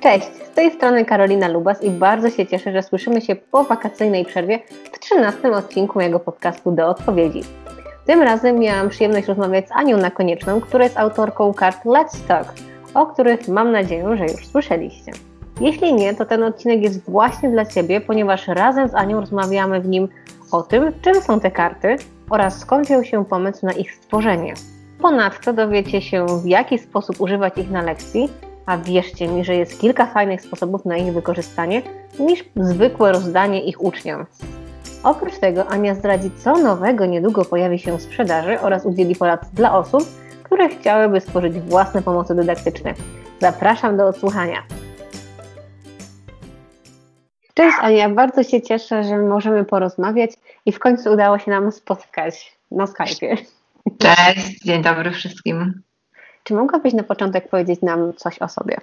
Cześć, z tej strony Karolina Lubas i bardzo się cieszę, że słyszymy się po wakacyjnej przerwie w 13 odcinku mojego podcastu Do Odpowiedzi. Tym razem miałam przyjemność rozmawiać z Anią Nakonieczną, która jest autorką kart Let's Talk, o których mam nadzieję, że już słyszeliście. Jeśli nie, to ten odcinek jest właśnie dla Ciebie, ponieważ razem z Anią rozmawiamy w nim o tym, czym są te karty oraz skąd wziął się pomysł na ich stworzenie. Ponadto dowiecie się, w jaki sposób używać ich na lekcji, a wierzcie mi, że jest kilka fajnych sposobów na ich wykorzystanie niż zwykłe rozdanie ich uczniom. Oprócz tego Ania zdradzi, co nowego niedługo pojawi się w sprzedaży oraz udzieli porad dla osób, które chciałyby stworzyć własne pomocy dydaktyczne. Zapraszam do odsłuchania. Cześć Ania, bardzo się cieszę, że możemy porozmawiać i w końcu udało się nam spotkać na Skype'ie. Cześć, dzień dobry wszystkim. Czy mogłabyś na początek powiedzieć nam coś o sobie?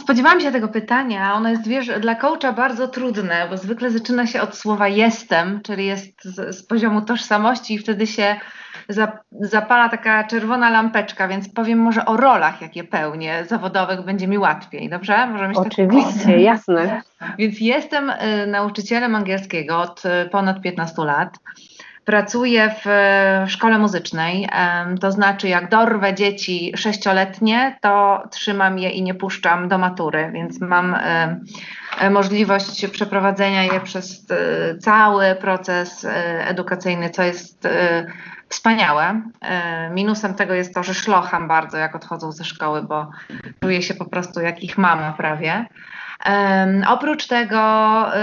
Spodziewałam się tego pytania. Ono jest, wiesz, dla coacha bardzo trudne, bo zwykle zaczyna się od słowa jestem, czyli jest z, z poziomu tożsamości i wtedy się zapala taka czerwona lampeczka, więc powiem może o rolach, jakie pełnię zawodowych, będzie mi łatwiej, dobrze? Możemy Oczywiście, tak jasne. Więc jestem y, nauczycielem angielskiego od y, ponad 15 lat. Pracuję w szkole muzycznej, to znaczy jak dorwę dzieci sześcioletnie, to trzymam je i nie puszczam do matury, więc mam możliwość przeprowadzenia je przez e, cały proces e, edukacyjny, co jest e, wspaniałe. Minusem tego jest to, że szlocham bardzo, jak odchodzą ze szkoły, bo czuję się po prostu jak ich mama prawie. Oprócz tego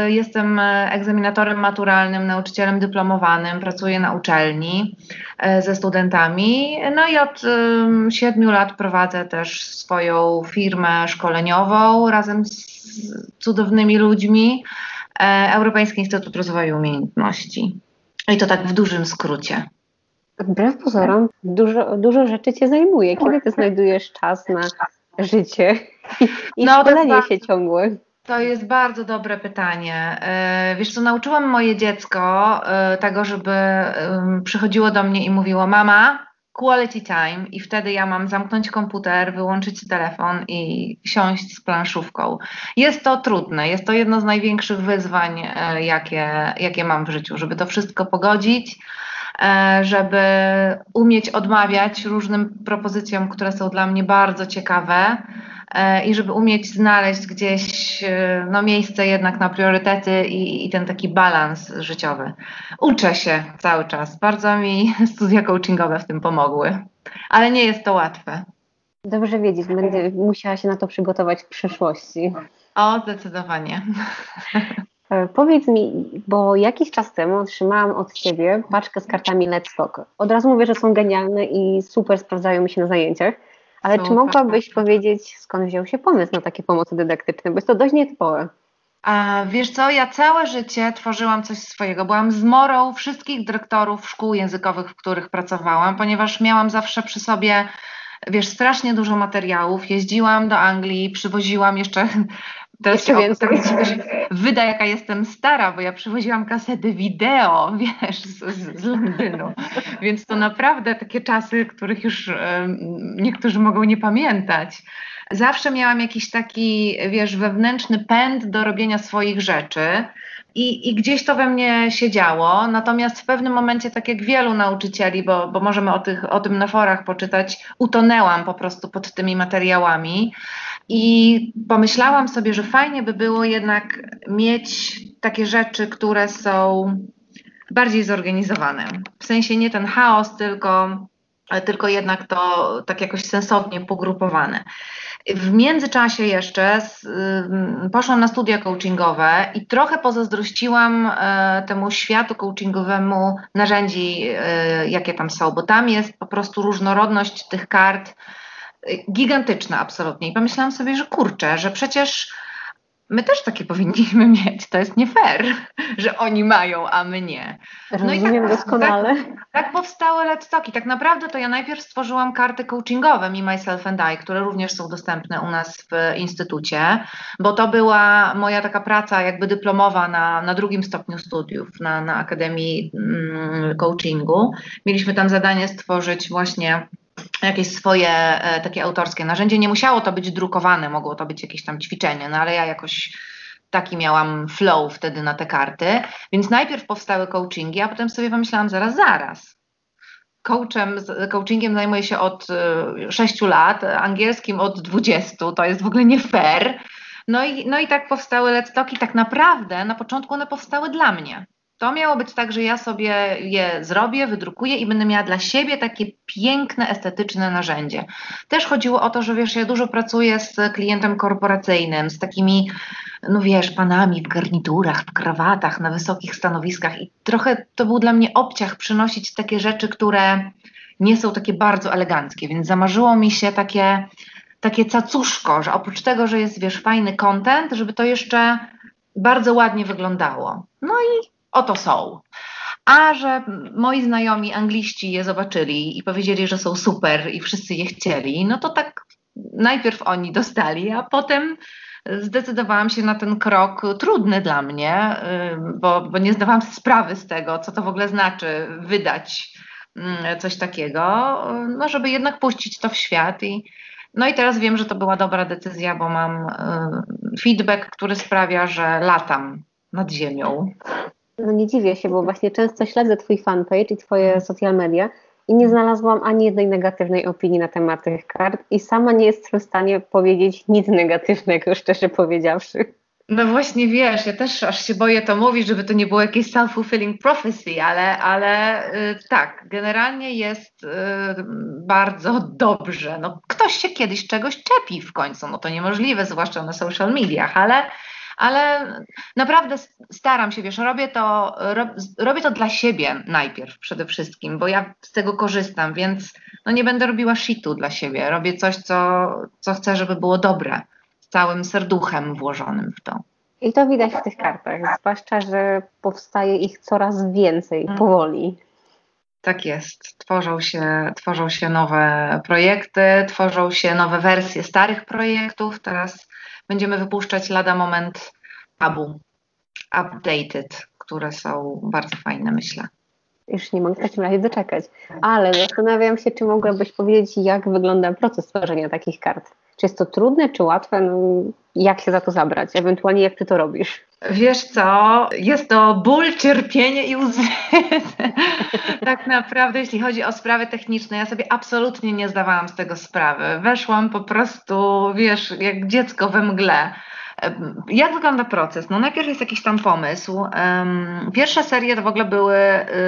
y, jestem egzaminatorem maturalnym, nauczycielem dyplomowanym, pracuję na uczelni e, ze studentami. No i od siedmiu lat prowadzę też swoją firmę szkoleniową razem z cudownymi ludźmi. E, Europejski Instytut Rozwoju Umiejętności. I to tak w dużym skrócie. Wbrew pozorom, dużo, dużo rzeczy Cię zajmuje. Kiedy Ty znajdujesz czas na życie i no, szkolenie się ciągłe? To jest bardzo dobre pytanie. E, wiesz co, nauczyłam moje dziecko e, tego, żeby przychodziło do mnie i mówiło mama, quality time i wtedy ja mam zamknąć komputer, wyłączyć telefon i siąść z planszówką. Jest to trudne, jest to jedno z największych wyzwań, e, jakie, jakie mam w życiu, żeby to wszystko pogodzić żeby umieć odmawiać różnym propozycjom, które są dla mnie bardzo ciekawe e, i żeby umieć znaleźć gdzieś e, no, miejsce jednak na priorytety i, i ten taki balans życiowy. Uczę się cały czas. Bardzo mi studia coachingowe w tym pomogły, ale nie jest to łatwe. Dobrze wiedzieć, będę musiała się na to przygotować w przyszłości. O, zdecydowanie. E, powiedz mi, bo jakiś czas temu otrzymałam od Ciebie paczkę z kartami Let's Talk. Od razu mówię, że są genialne i super sprawdzają mi się na zajęciach, ale super. czy mogłabyś powiedzieć, skąd wziął się pomysł na takie pomocy dydaktyczne, bo jest to dość nietypowe. A wiesz co, ja całe życie tworzyłam coś swojego. Byłam zmorą wszystkich dyrektorów szkół językowych, w których pracowałam, ponieważ miałam zawsze przy sobie wiesz, strasznie dużo materiałów. Jeździłam do Anglii, przywoziłam jeszcze Teraz Jeszcze więcej. wyda, jaka jestem stara, bo ja przywoziłam kasety wideo, wiesz, z, z, z Londynu. Więc to naprawdę takie czasy, których już niektórzy mogą nie pamiętać. Zawsze miałam jakiś taki, wiesz, wewnętrzny pęd do robienia swoich rzeczy. I, I, gdzieś to we mnie się działo, natomiast w pewnym momencie, tak jak wielu nauczycieli, bo, bo możemy o, tych, o tym na forach poczytać, utonęłam po prostu pod tymi materiałami. I pomyślałam sobie, że fajnie by było jednak mieć takie rzeczy, które są bardziej zorganizowane. W sensie nie ten chaos, tylko, tylko jednak to tak jakoś sensownie pogrupowane. W międzyczasie jeszcze poszłam na studia coachingowe i trochę pozazdrościłam e, temu światu coachingowemu narzędzi, e, jakie tam są, bo tam jest po prostu różnorodność tych kart gigantyczna absolutnie. I pomyślałam sobie, że kurczę, że przecież my też takie powinniśmy mieć. To jest nie fair, że oni mają, a my nie. No Rozumiem i tak, doskonale. Tak, tak powstały Let's Talki. Tak naprawdę to ja najpierw stworzyłam karty coachingowe Me, Myself and I, które również są dostępne u nas w instytucie, bo to była moja taka praca jakby dyplomowa na, na drugim stopniu studiów na, na Akademii mm, Coachingu. Mieliśmy tam zadanie stworzyć właśnie jakieś swoje e, takie autorskie narzędzie. Nie musiało to być drukowane, mogło to być jakieś tam ćwiczenie, no ale ja jakoś taki miałam flow wtedy na te karty. Więc najpierw powstały coachingi, a potem sobie pomyślałam zaraz, zaraz. Coachem, coachingiem zajmuję się od 6 e, lat, angielskim od 20, to jest w ogóle nie fair. No i, no i tak powstały Let's Talki. Tak naprawdę na początku one powstały dla mnie. To miało być tak, że ja sobie je zrobię, wydrukuję i będę miała dla siebie takie piękne, estetyczne narzędzie. Też chodziło o to, że wiesz, ja dużo pracuję z klientem korporacyjnym, z takimi, no wiesz, panami w garniturach, w krawatach, na wysokich stanowiskach i trochę to był dla mnie obciach przynosić takie rzeczy, które nie są takie bardzo eleganckie, więc zamarzyło mi się takie, takie cacuszko, że oprócz tego, że jest, wiesz, fajny content, żeby to jeszcze bardzo ładnie wyglądało. No i oto są. A że moi znajomi angliści je zobaczyli i powiedzieli, że są super i wszyscy je chcieli, no to tak najpierw oni dostali, a potem zdecydowałam się na ten krok trudny dla mnie, bo, bo nie zdawałam sprawy z tego, co to w ogóle znaczy wydać coś takiego, no żeby jednak puścić to w świat i no i teraz wiem, że to była dobra decyzja, bo mam feedback, który sprawia, że latam nad ziemią. No nie dziwię się, bo właśnie często śledzę Twój fanpage i Twoje social media i nie znalazłam ani jednej negatywnej opinii na temat tych kart i sama nie jestem w stanie powiedzieć nic negatywnego, szczerze powiedziawszy. No właśnie wiesz, ja też aż się boję to mówić, żeby to nie było jakieś self-fulfilling prophecy, ale, ale y, tak, generalnie jest y, bardzo dobrze. No, ktoś się kiedyś czegoś czepi w końcu, no to niemożliwe, zwłaszcza na social mediach, ale ale naprawdę staram się, wiesz, robię to, robię to dla siebie najpierw przede wszystkim, bo ja z tego korzystam, więc no nie będę robiła shitu dla siebie. Robię coś, co, co chcę, żeby było dobre, z całym serduchem włożonym w to. I to widać w tych kartach, zwłaszcza, że powstaje ich coraz więcej mm. powoli. Tak jest. Tworzą się, tworzą się nowe projekty, tworzą się nowe wersje starych projektów. Teraz będziemy wypuszczać lada moment Abu Updated, które są bardzo fajne, myślę. Już nie mogę w takim razie doczekać. Ale zastanawiam się, czy mogłabyś powiedzieć, jak wygląda proces tworzenia takich kart. Czy jest to trudne, czy łatwe? No, jak się za to zabrać? Ewentualnie jak ty to robisz? Wiesz co, jest to ból, cierpienie i łzy. tak naprawdę, jeśli chodzi o sprawy techniczne, ja sobie absolutnie nie zdawałam z tego sprawy. Weszłam po prostu, wiesz, jak dziecko we mgle. Jak wygląda proces? No najpierw jest jakiś tam pomysł. Pierwsze serie to w ogóle były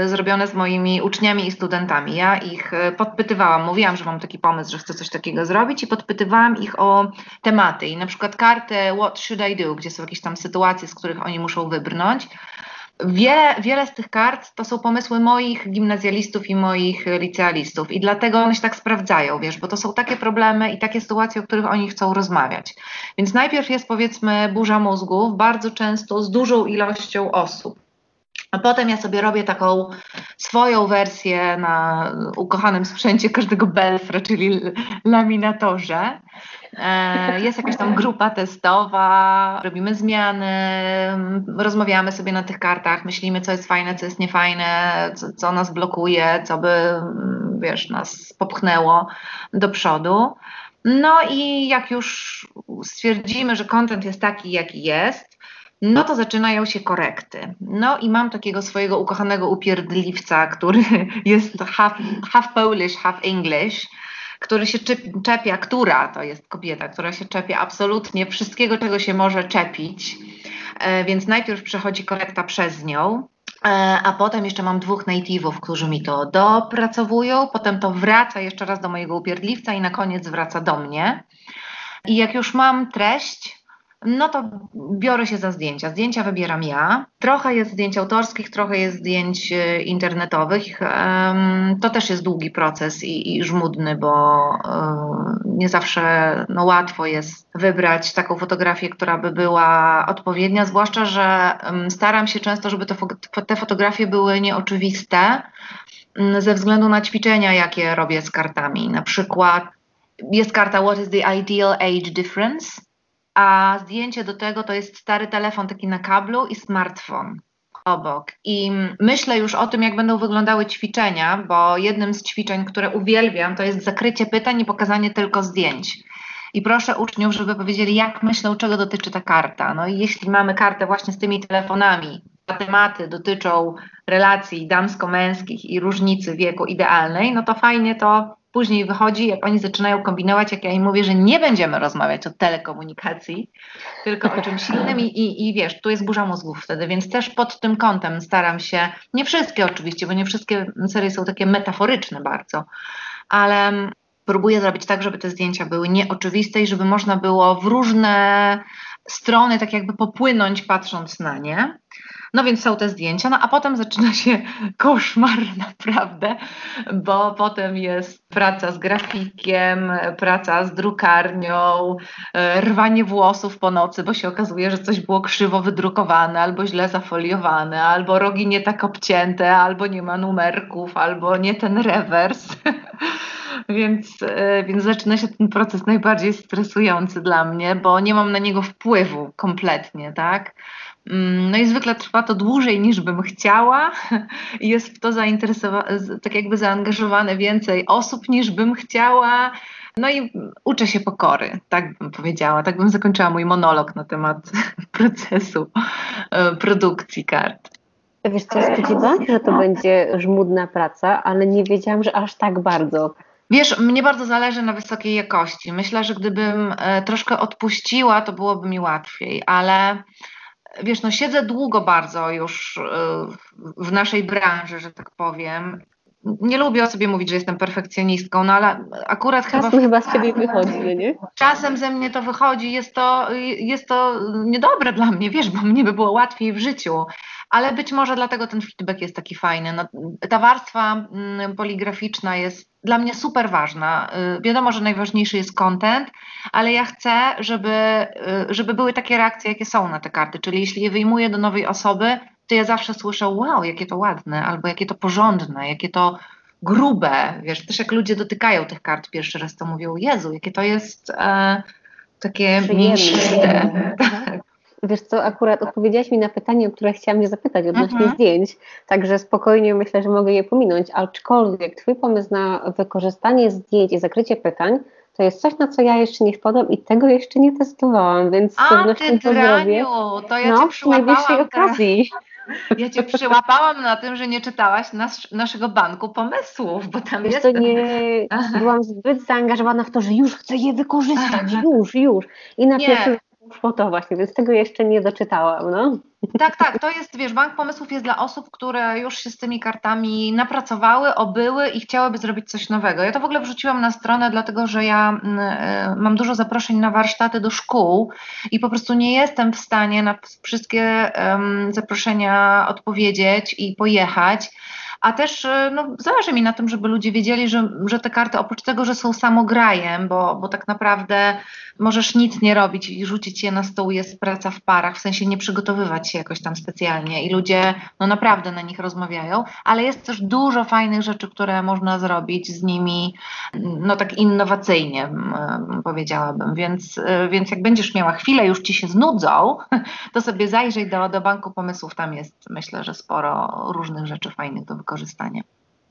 y, zrobione z moimi uczniami i studentami. Ja ich y, podpytywałam, mówiłam, że mam taki pomysł, że chcę coś takiego zrobić i podpytywałam ich o tematy. I na przykład kartę What Should I Do, gdzie są jakieś tam sytuacje, z których oni muszą wybrnąć. Wiele, wiele z tych kart to są pomysły moich gimnazjalistów i moich licealistów i dlatego one się tak sprawdzają, wiesz, bo to są takie problemy i takie sytuacje, o których oni chcą rozmawiać. Więc najpierw jest powiedzmy burza mózgów, bardzo często z dużą ilością osób. A potem ja sobie robię taką swoją wersję na ukochanym sprzęcie każdego Belfra, czyli laminatorze. E, jest jakaś tam grupa testowa, robimy zmiany, rozmawiamy sobie na tych kartach, myślimy, co jest fajne, co jest niefajne, co, co nas blokuje, co by, wiesz, nas popchnęło do przodu. No i jak już stwierdzimy, że content jest taki, jaki jest, no to zaczynają się korekty. No i mam takiego swojego ukochanego upierdliwca, który jest half, half Polish, half English, który się czepia, która to jest kobieta, która się czepia absolutnie wszystkiego, czego się może czepić. E, więc najpierw przechodzi korekta przez nią, e, a potem jeszcze mam dwóch native'ów, którzy mi to dopracowują, potem to wraca jeszcze raz do mojego upierdliwca i na koniec wraca do mnie. I jak już mam treść, no to biorę się za zdjęcia. Zdjęcia wybieram ja. Trochę jest zdjęć autorskich, trochę jest zdjęć e, internetowych. To też jest długi proces i, i żmudny, bo e, nie zawsze no, łatwo jest wybrać taką fotografię, która by była odpowiednia, zwłaszcza, że staram się często, żeby te fotografie były nieoczywiste ze względu na ćwiczenia, jakie robię z kartami. Na przykład jest karta What is the ideal age difference? A zdjęcie do tego to jest stary telefon taki na kablu i smartfon. obok i myślę już o tym, jak będą wyglądały ćwiczenia, bo jednym z ćwiczeń, które uwielbiam, to jest zakrycie pytań i pokazanie tylko zdjęć. I proszę uczniów, żeby powiedzieli, jak myślą, czego dotyczy ta karta. No i jeśli mamy kartę właśnie z tymi telefonami, a tematy dotyczą relacji damsko-męskich i różnicy wieku idealnej, no to fajnie to później wychodzi, jak oni zaczynają kombinować, jak ja im mówię, że nie będziemy rozmawiać o telekomunikacji, tylko o czymś innym i, i, i wiesz, tu jest burza mózgów wtedy, więc też pod tym kątem staram się, nie wszystkie oczywiście, bo nie wszystkie serie są takie metaforyczne bardzo, ale próbuję zrobić tak, żeby te zdjęcia były nieoczywiste i żeby można było w różne strony tak jakby popłynąć patrząc na nie. No więc są te zdjęcia, no a potem zaczyna się koszmar naprawdę, bo potem jest praca z grafikiem, praca z drukarnią, e, rwanie włosów po nocy, bo się okazuje, że coś było krzywo wydrukowane, albo źle zafoliowane, albo rogi nie tak obcięte, albo nie ma numerków, albo nie ten rewers. więc, e, więc zaczyna się ten proces najbardziej stresujący dla mnie, bo nie mam na niego wpływu kompletnie, tak? Mm, no i zwykle trwa to dłużej niż bym chciała jest w to zainteresowane, tak jakby zaangażowane więcej osób niż bym chciała. No i uczę się pokory, tak bym powiedziała. Tak bym zakończyła mój monolog na temat procesu e, produkcji kart. Wiesz co, spodziewałam się, że to będzie żmudna praca, ale nie wiedziałam, że aż tak bardzo. Wiesz, mnie bardzo zależy na wysokiej jakości. Myślę, że gdybym e, troszkę odpuściła, to byłoby mi łatwiej, ale wiesz, no siedzę długo bardzo już e, w naszej branży, że tak powiem. Nie lubię o sobie mówić, że jestem perfekcjonistką, no ale akurat Czasem chyba... chyba z ciebie wychodzi, nie? Czasem ze mnie to wychodzi, jest to, jest to niedobre dla mnie, wiesz, bo mnie by było łatwiej w życiu ale być może dlatego ten feedback jest taki fajny. No, ta warstwa mm, poligraficzna jest dla mnie super ważna. Y, wiadomo, że najważniejszy jest content, ale ja chcę, żeby, y, żeby były takie reakcje, jakie są na te karty. Czyli jeśli je wyjmuję do nowej osoby, to ja zawsze słyszę, wow, jakie to ładne, albo jakie to porządne, jakie to grube. Wiesz, też jak ludzie dotykają tych kart pierwszy raz, to mówią, Jezu, jakie to jest e, takie mięsiste. Tak. Wiesz co, akurat odpowiedziałaś mi na pytanie, o które chciałam mnie zapytać odnośnie mhm. zdjęć, także spokojnie myślę, że mogę je pominąć, aczkolwiek Twój pomysł na wykorzystanie zdjęć i zakrycie pytań to jest coś, na co ja jeszcze nie wpadłam i tego jeszcze nie testowałam, więc z pewnością to zrobię. to ja no, cię przyłapałam okazji. Ja cię przyłapałam na tym, że nie czytałaś nas, naszego banku pomysłów, bo tam jest. To nie byłam zbyt zaangażowana w to, że już chcę je wykorzystać, już, już. I na pierwszym Szło to właśnie, więc tego jeszcze nie doczytałam. No. Tak, tak, to jest, wiesz, bank pomysłów jest dla osób, które już się z tymi kartami napracowały, obyły i chciałyby zrobić coś nowego. Ja to w ogóle wrzuciłam na stronę, dlatego że ja e, mam dużo zaproszeń na warsztaty do szkół i po prostu nie jestem w stanie na wszystkie um, zaproszenia odpowiedzieć i pojechać. A też e, no, zależy mi na tym, żeby ludzie wiedzieli, że, że te karty oprócz tego, że są samograjem, bo, bo tak naprawdę możesz nic nie robić i rzucić je na stół, jest praca w parach, w sensie nie przygotowywać się jakoś tam specjalnie i ludzie no naprawdę na nich rozmawiają, ale jest też dużo fajnych rzeczy, które można zrobić z nimi no tak innowacyjnie powiedziałabym, więc, e, więc jak będziesz miała chwilę, już ci się znudzą, to sobie zajrzyj do, do Banku Pomysłów, tam jest myślę, że sporo różnych rzeczy fajnych do wykorzystania.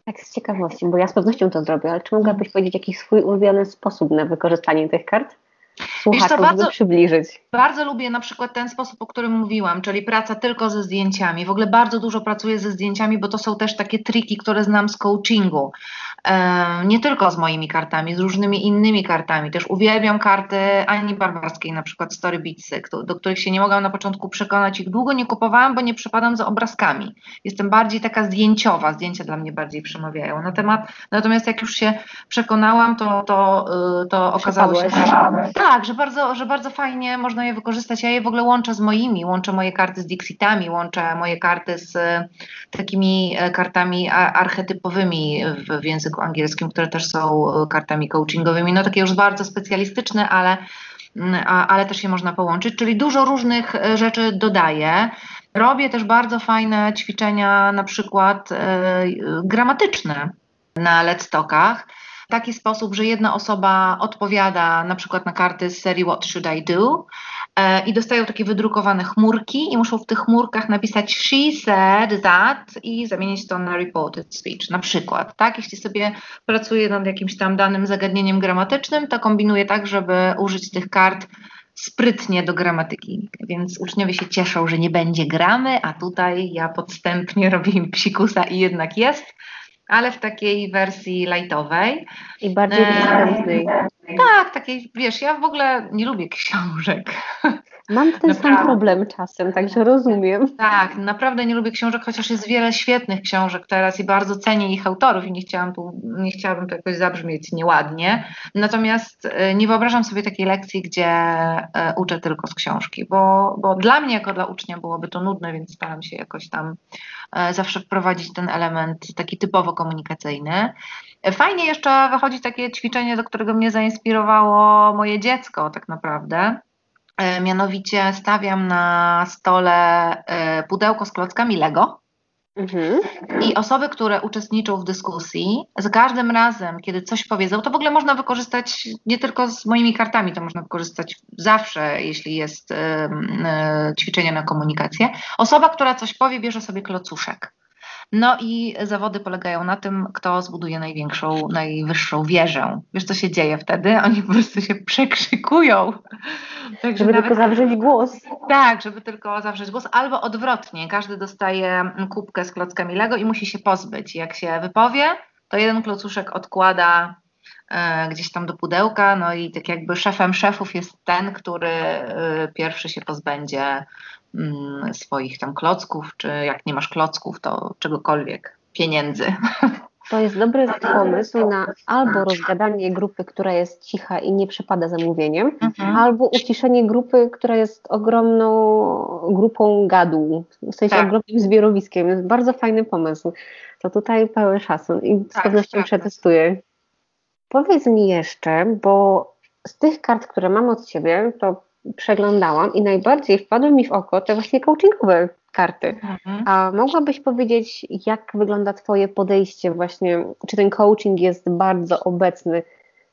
Tak z ciekawości, bo ja z pewnością to zrobię, ale czy mogłabyś powiedzieć jakiś swój ulubiony sposób na wykorzystanie tych kart? słuchaczom, bardzo, przybliżyć. Bardzo lubię na przykład ten sposób, o którym mówiłam, czyli praca tylko ze zdjęciami. W ogóle bardzo dużo pracuję ze zdjęciami, bo to są też takie triki, które znam z coachingu. Nie tylko z moimi kartami, z różnymi innymi kartami. Też uwielbiam karty Ani Barbarskiej, na przykład Story Beatsy, do których się nie mogłam na początku przekonać. Ich długo nie kupowałam, bo nie przepadam za obrazkami. Jestem bardziej taka zdjęciowa, zdjęcia dla mnie bardziej przemawiają. Na temat, natomiast jak już się przekonałam, to, to, y, to okazało się, że tak, że bardzo, że bardzo fajnie można je wykorzystać. Ja je w ogóle łączę z moimi, łączę moje karty z Dixitami, łączę moje karty z takimi e, kartami archetypowymi w, w języku angielskim, które też są e, kartami coachingowymi, no takie już bardzo specjalistyczne, ale, mm, ale też je można połączyć, czyli dużo różnych e, rzeczy dodaję. Robię też bardzo fajne ćwiczenia, na przykład gramatyczne na w taki sposób, że jedna osoba odpowiada na przykład na karty z serii What Should I Do? e, i dostają takie wydrukowane chmurki i muszą w tych chmurkach napisać she said that i zamienić to na reported speech na przykład, tak? Jeśli sobie pracuję nad jakimś tam danym zagadnieniem gramatycznym, to kombinuję tak, żeby użyć tych kart sprytnie do gramatyki, więc uczniowie się cieszą, że nie będzie gramy, a tutaj ja podstępnie robię im psikusa i jednak jest, ale w takiej wersji lightowej. I bardziej dostępnej. Tak, takiej, wiesz, ja w ogóle nie lubię książek. Mam ten Naprawdę. sam problem czasem, także rozumiem. Tak, naprawdę nie lubię książek, chociaż jest wiele świetnych książek teraz i bardzo cenię ich autorów i nie chciałam tu, nie chciałabym to jakoś zabrzmieć nieładnie. Natomiast e, nie wyobrażam sobie takiej lekcji, gdzie e, uczę tylko z książki, bo, bo dla mnie jako dla ucznia byłoby to nudne, więc staram się jakoś tam e, zawsze wprowadzić ten element taki typowo komunikacyjny. E, Fajnie jeszcze wychodzi takie ćwiczenie, do którego mnie zainspirowało moje dziecko tak naprawdę. E, Mianowicie stawiam na stole e, pudełko z klockami Lego Mhm. i osoby, które uczestniczą w dyskusji, za każdym razem, kiedy coś powiedzą, to w ogóle można wykorzystać nie tylko z moimi kartami, to można wykorzystać zawsze, jeśli jest em, e, ćwiczenie na komunikację. Osoba, która coś powie, bierze sobie klocuszek. No i zawody polegają na tym, kto zbuduje największą, najwyższą wieżę. Wiesz, co się dzieje wtedy? Oni po prostu się przekrzykują. Także Żeby nawet- tylko zawrzeć głos. tak, żeby tylko zawrzeć głos, albo odwrotnie. Każdy dostaje kubkę z klockami Lego i musi się pozbyć. Jak się wypowie, to jeden klocuszek odkłada e, gdzieś tam do pudełka, no i tak jakby szefem szefów jest ten, który e, pierwszy się pozbędzie swoich tam klocków, czy jak nie masz klocków, to czegokolwiek, pieniędzy. To jest dobry pomysł na albo rozgadanie grupy, która jest cicha i nie przepada zamówieniem, albo uciszenie grupy, która jest ogromną grupą gadu, w sensie Tak. ogromnym zbiorowiskiem. Jest bardzo fajny pomysł. To tutaj pełen szacun i z Tak, pewnością prawda. przetestuję. Powiedz mi jeszcze, bo z tych kart, które mam od Ciebie, to przeglądałam i najbardziej wpadły mi w oko te właśnie coachingowe karty. Mhm. A mogłabyś powiedzieć, jak wygląda Twoje podejście właśnie, czy ten coaching jest bardzo obecny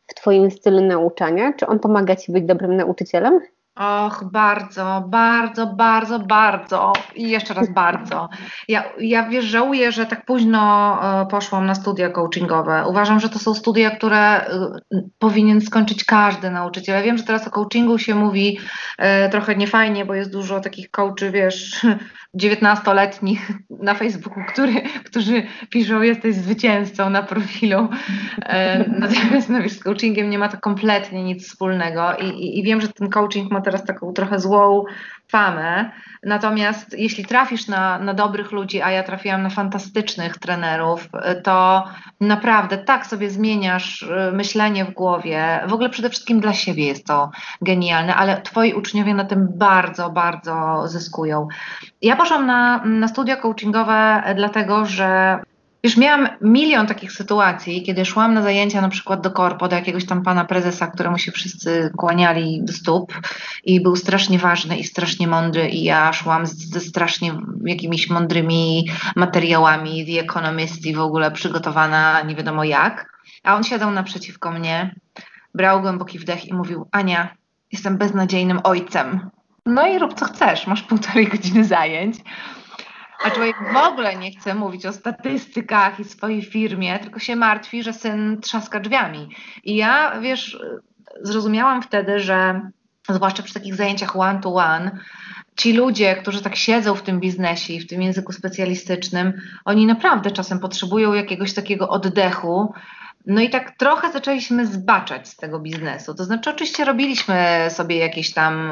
w Twoim stylu nauczania? Czy on pomaga Ci być dobrym nauczycielem? Och, bardzo, bardzo, bardzo, bardzo i jeszcze raz bardzo. Ja, ja wiesz, żałuję, że tak późno e, poszłam na studia coachingowe. Uważam, że to są studia, które e, powinien skończyć każdy nauczyciel. Ja wiem, że teraz o coachingu się mówi e, trochę niefajnie, bo jest dużo takich coachy, wiesz, 19-letnich na Facebooku, który, którzy piszą, jesteś zwycięzcą na profilu. Natomiast no, wiesz, z coachingiem nie ma to kompletnie nic wspólnego i, i, i wiem, że ten coaching ma teraz taką trochę złą famę. Natomiast jeśli trafisz na, na dobrych ludzi, a ja trafiłam na fantastycznych trenerów, to naprawdę tak sobie zmieniasz e, myślenie w głowie. W ogóle przede wszystkim dla siebie jest to genialne, ale twoi uczniowie na tym bardzo, bardzo zyskują. Ja poszłam na, na studia coachingowe dlatego, że Wiesz, miałam milion takich sytuacji, kiedy szłam na zajęcia na przykład do korpo, do jakiegoś tam pana prezesa, któremu się wszyscy kłaniali do stóp i był strasznie ważny i strasznie mądry i ja szłam ze strasznie jakimiś mądrymi materiałami, The Economist i w ogóle przygotowana nie wiadomo jak, a on siadał naprzeciwko mnie, brał głęboki wdech i mówił, Ania, jestem beznadziejnym ojcem. No i rób co chcesz, masz półtorej godziny zajęć. A człowiek w ogóle nie chce mówić o statystykach i swojej firmie, tylko się martwi, że syn trzaska drzwiami. I ja, wiesz, zrozumiałam wtedy, że zwłaszcza przy takich zajęciach one-to-one, ci ludzie, którzy tak siedzą w tym biznesie i w tym języku specjalistycznym, oni naprawdę czasem potrzebują jakiegoś takiego oddechu. No i tak trochę zaczęliśmy zbaczać z tego biznesu. To znaczy, oczywiście robiliśmy sobie jakieś tam,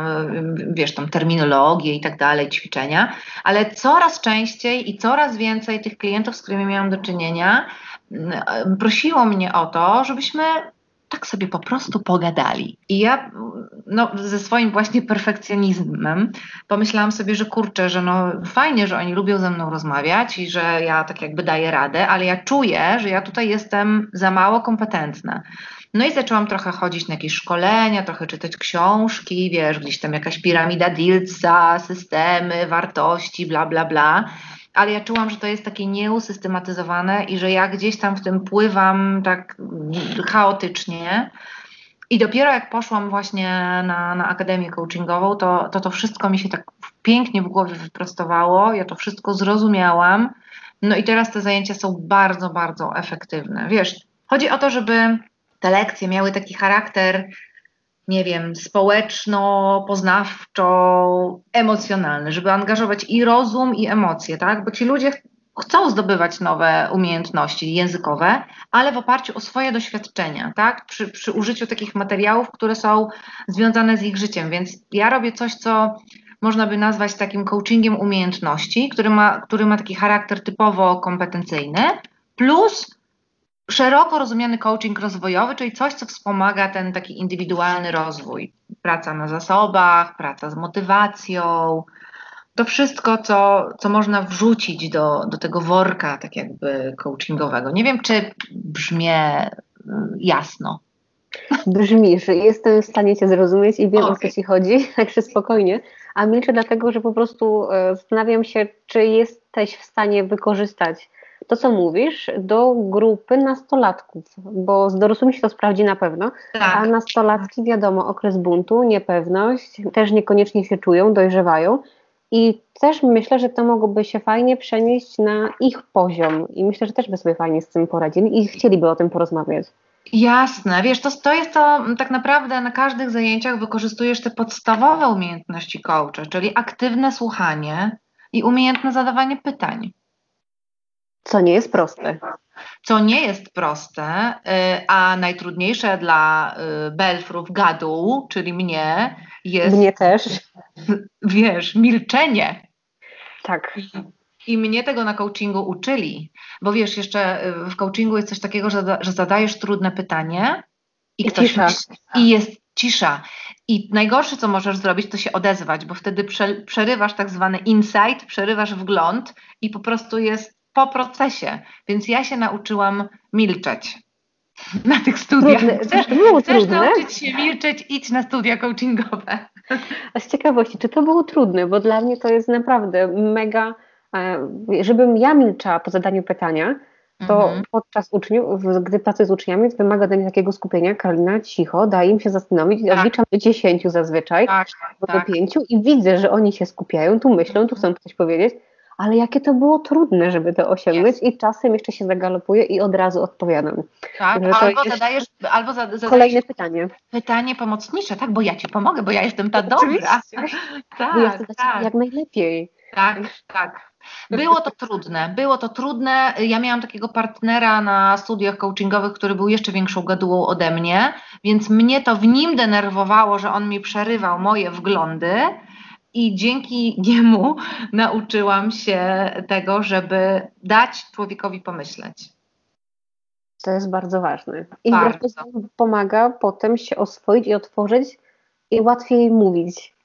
wiesz, tam terminologię i tak dalej, ćwiczenia, ale coraz częściej i coraz więcej tych klientów, z którymi miałam do czynienia, prosiło mnie o to, żebyśmy tak sobie po prostu pogadali. I ja no, ze swoim właśnie perfekcjonizmem pomyślałam sobie, że kurczę, że no fajnie, że oni lubią ze mną rozmawiać i że ja tak jakby daję radę, ale ja czuję, że ja tutaj jestem za mało kompetentna. No i zaczęłam trochę chodzić na jakieś szkolenia, trochę czytać książki, wiesz, gdzieś tam jakaś piramida Diltsa, systemy, wartości, bla, bla, bla. Ale ja czułam, że to jest takie nieusystematyzowane i że ja gdzieś tam w tym pływam tak chaotycznie. I dopiero jak poszłam właśnie na, na akademię coachingową, to, to to wszystko mi się tak pięknie w głowie wyprostowało, ja to wszystko zrozumiałam. No i teraz te zajęcia są bardzo, bardzo efektywne. Wiesz, chodzi o to, żeby te lekcje miały taki charakter, nie wiem, społeczno-poznawczo-emocjonalny, żeby angażować i rozum, i emocje, tak? Bo ci ludzie chcą zdobywać nowe umiejętności językowe, ale w oparciu o swoje doświadczenia, tak? Przy, przy użyciu takich materiałów, które są związane z ich życiem. Więc ja robię coś, co można by nazwać takim coachingiem umiejętności, który ma, który ma taki charakter typowo kompetencyjny, plus szeroko rozumiany coaching rozwojowy, czyli coś, co wspomaga ten taki indywidualny rozwój. Praca na zasobach, praca z motywacją, to wszystko, co, co można wrzucić do, do tego worka, tak jakby coachingowego. Nie wiem, czy brzmię y, jasno. Brzmi, że jestem w stanie Cię zrozumieć i wiem, okay. o co Ci chodzi, także spokojnie. A milczę dlatego, że po prostu e, zastanawiam się, czy jesteś w stanie wykorzystać to, co mówisz, do grupy nastolatków, bo z dorosłymi się to sprawdzi na pewno, tak. a nastolatki, wiadomo, okres buntu, niepewność, też niekoniecznie się czują, dojrzewają i też myślę, że to mogłoby się fajnie przenieść na ich poziom i myślę, że też by sobie fajnie z tym poradzili i chcieliby o tym porozmawiać. Jasne, wiesz, to, to jest to tak naprawdę na każdych zajęciach wykorzystujesz te podstawowe umiejętności coacha, czyli aktywne słuchanie i umiejętne zadawanie pytań. Co nie jest proste. Co nie jest proste, y, a najtrudniejsze dla y, belfrów gadu, czyli mnie, jest. Mnie też. Wiesz, milczenie. Tak. I mnie tego na coachingu uczyli, bo wiesz, jeszcze y, w coachingu jest coś takiego, że, że zadajesz trudne pytanie i, I ktoś cisza. i jest cisza. I najgorsze, co możesz zrobić, to się odezwać, bo wtedy przerywasz tak zwany insight, przerywasz wgląd i po prostu jest po procesie. Więc ja się nauczyłam milczeć na tych studiach. Trudne. Chcesz, chcesz nauczyć się milczeć, idź na studia coachingowe. A z ciekawości, czy to było trudne? Bo dla mnie to jest naprawdę mega, e, żebym ja milczała po zadaniu pytania, to mhm. podczas uczniów, gdy pracuję z uczniami, wymaga ode mnie takiego skupienia. Karolina, cicho, daj im się zastanowić. Tak. Odliczam do dziesięciu zazwyczaj, tak, tak, do pięciu i widzę, że oni się skupiają, tu myślą, tu chcą coś powiedzieć ale jakie to było trudne, żeby to osiągnąć i czasem jeszcze się zagalopuję i od razu odpowiadam. Tak, albo zadajesz, albo zadajesz kolejne pytanie. Pytanie pomocnicze, tak, bo ja ci pomogę, bo ja jestem ta dobra. tak, bo ja chcę tak. jak najlepiej. Tak, tak. Było to trudne, było to trudne. Ja miałam takiego partnera na studiach coachingowych, który był jeszcze większą gadułą ode mnie, więc mnie to w nim denerwowało, że on mi przerywał moje wglądy, i dzięki niemu nauczyłam się tego, żeby dać człowiekowi pomyśleć. To jest bardzo ważne. I bardzo. pomaga potem się oswoić i otworzyć i łatwiej mówić.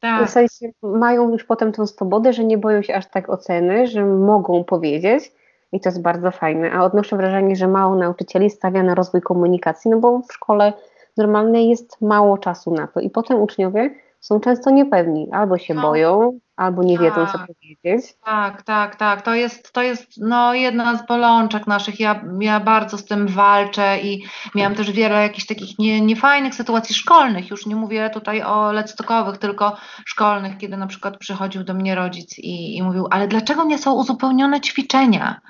Tak. W sensie mają już potem tą swobodę, że nie boją się aż tak oceny, że mogą powiedzieć i to jest bardzo fajne. A odnoszę wrażenie, że mało nauczycieli stawia na rozwój komunikacji, no bo w szkole normalnej jest mało czasu na to i potem uczniowie są często niepewni, albo się no. boją, albo nie wiedzą, tak, co powiedzieć. Tak, tak, tak. To jest, to jest no, jedna z bolączek naszych. Ja, ja bardzo z tym walczę i miałam też wiele jakichś takich nie, niefajnych sytuacji szkolnych. Już nie mówię tutaj o lectokowych, tylko szkolnych, kiedy na przykład przychodził do mnie rodzic i, i mówił, ale dlaczego nie są uzupełnione ćwiczenia?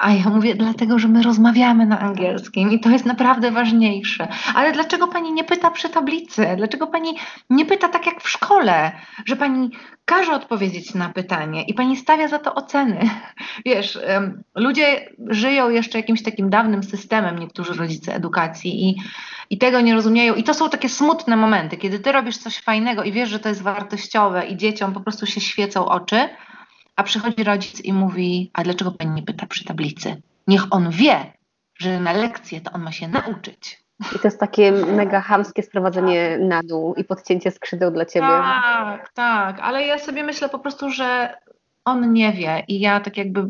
A ja mówię, dlatego, że my rozmawiamy na angielskim i to jest naprawdę ważniejsze. Ale dlaczego pani nie pyta przy tablicy? Dlaczego pani nie pyta tak jak w szkole, że pani każe odpowiedzieć na pytanie i pani stawia za to oceny? Wiesz, ludzie żyją jeszcze jakimś takim dawnym systemem, niektórzy rodzice edukacji i, i tego nie rozumieją. I to są takie smutne momenty, kiedy ty robisz coś fajnego i wiesz, że to jest wartościowe i dzieciom po prostu się świecą oczy a przychodzi rodzic i mówi, a dlaczego pani nie pyta przy tablicy? Niech on wie, że na lekcję to on ma się nauczyć. I to jest takie mega hamskie sprowadzenie na dół i podcięcie skrzydeł dla ciebie. Tak, tak, ale ja sobie myślę po prostu, że on nie wie i ja tak jakby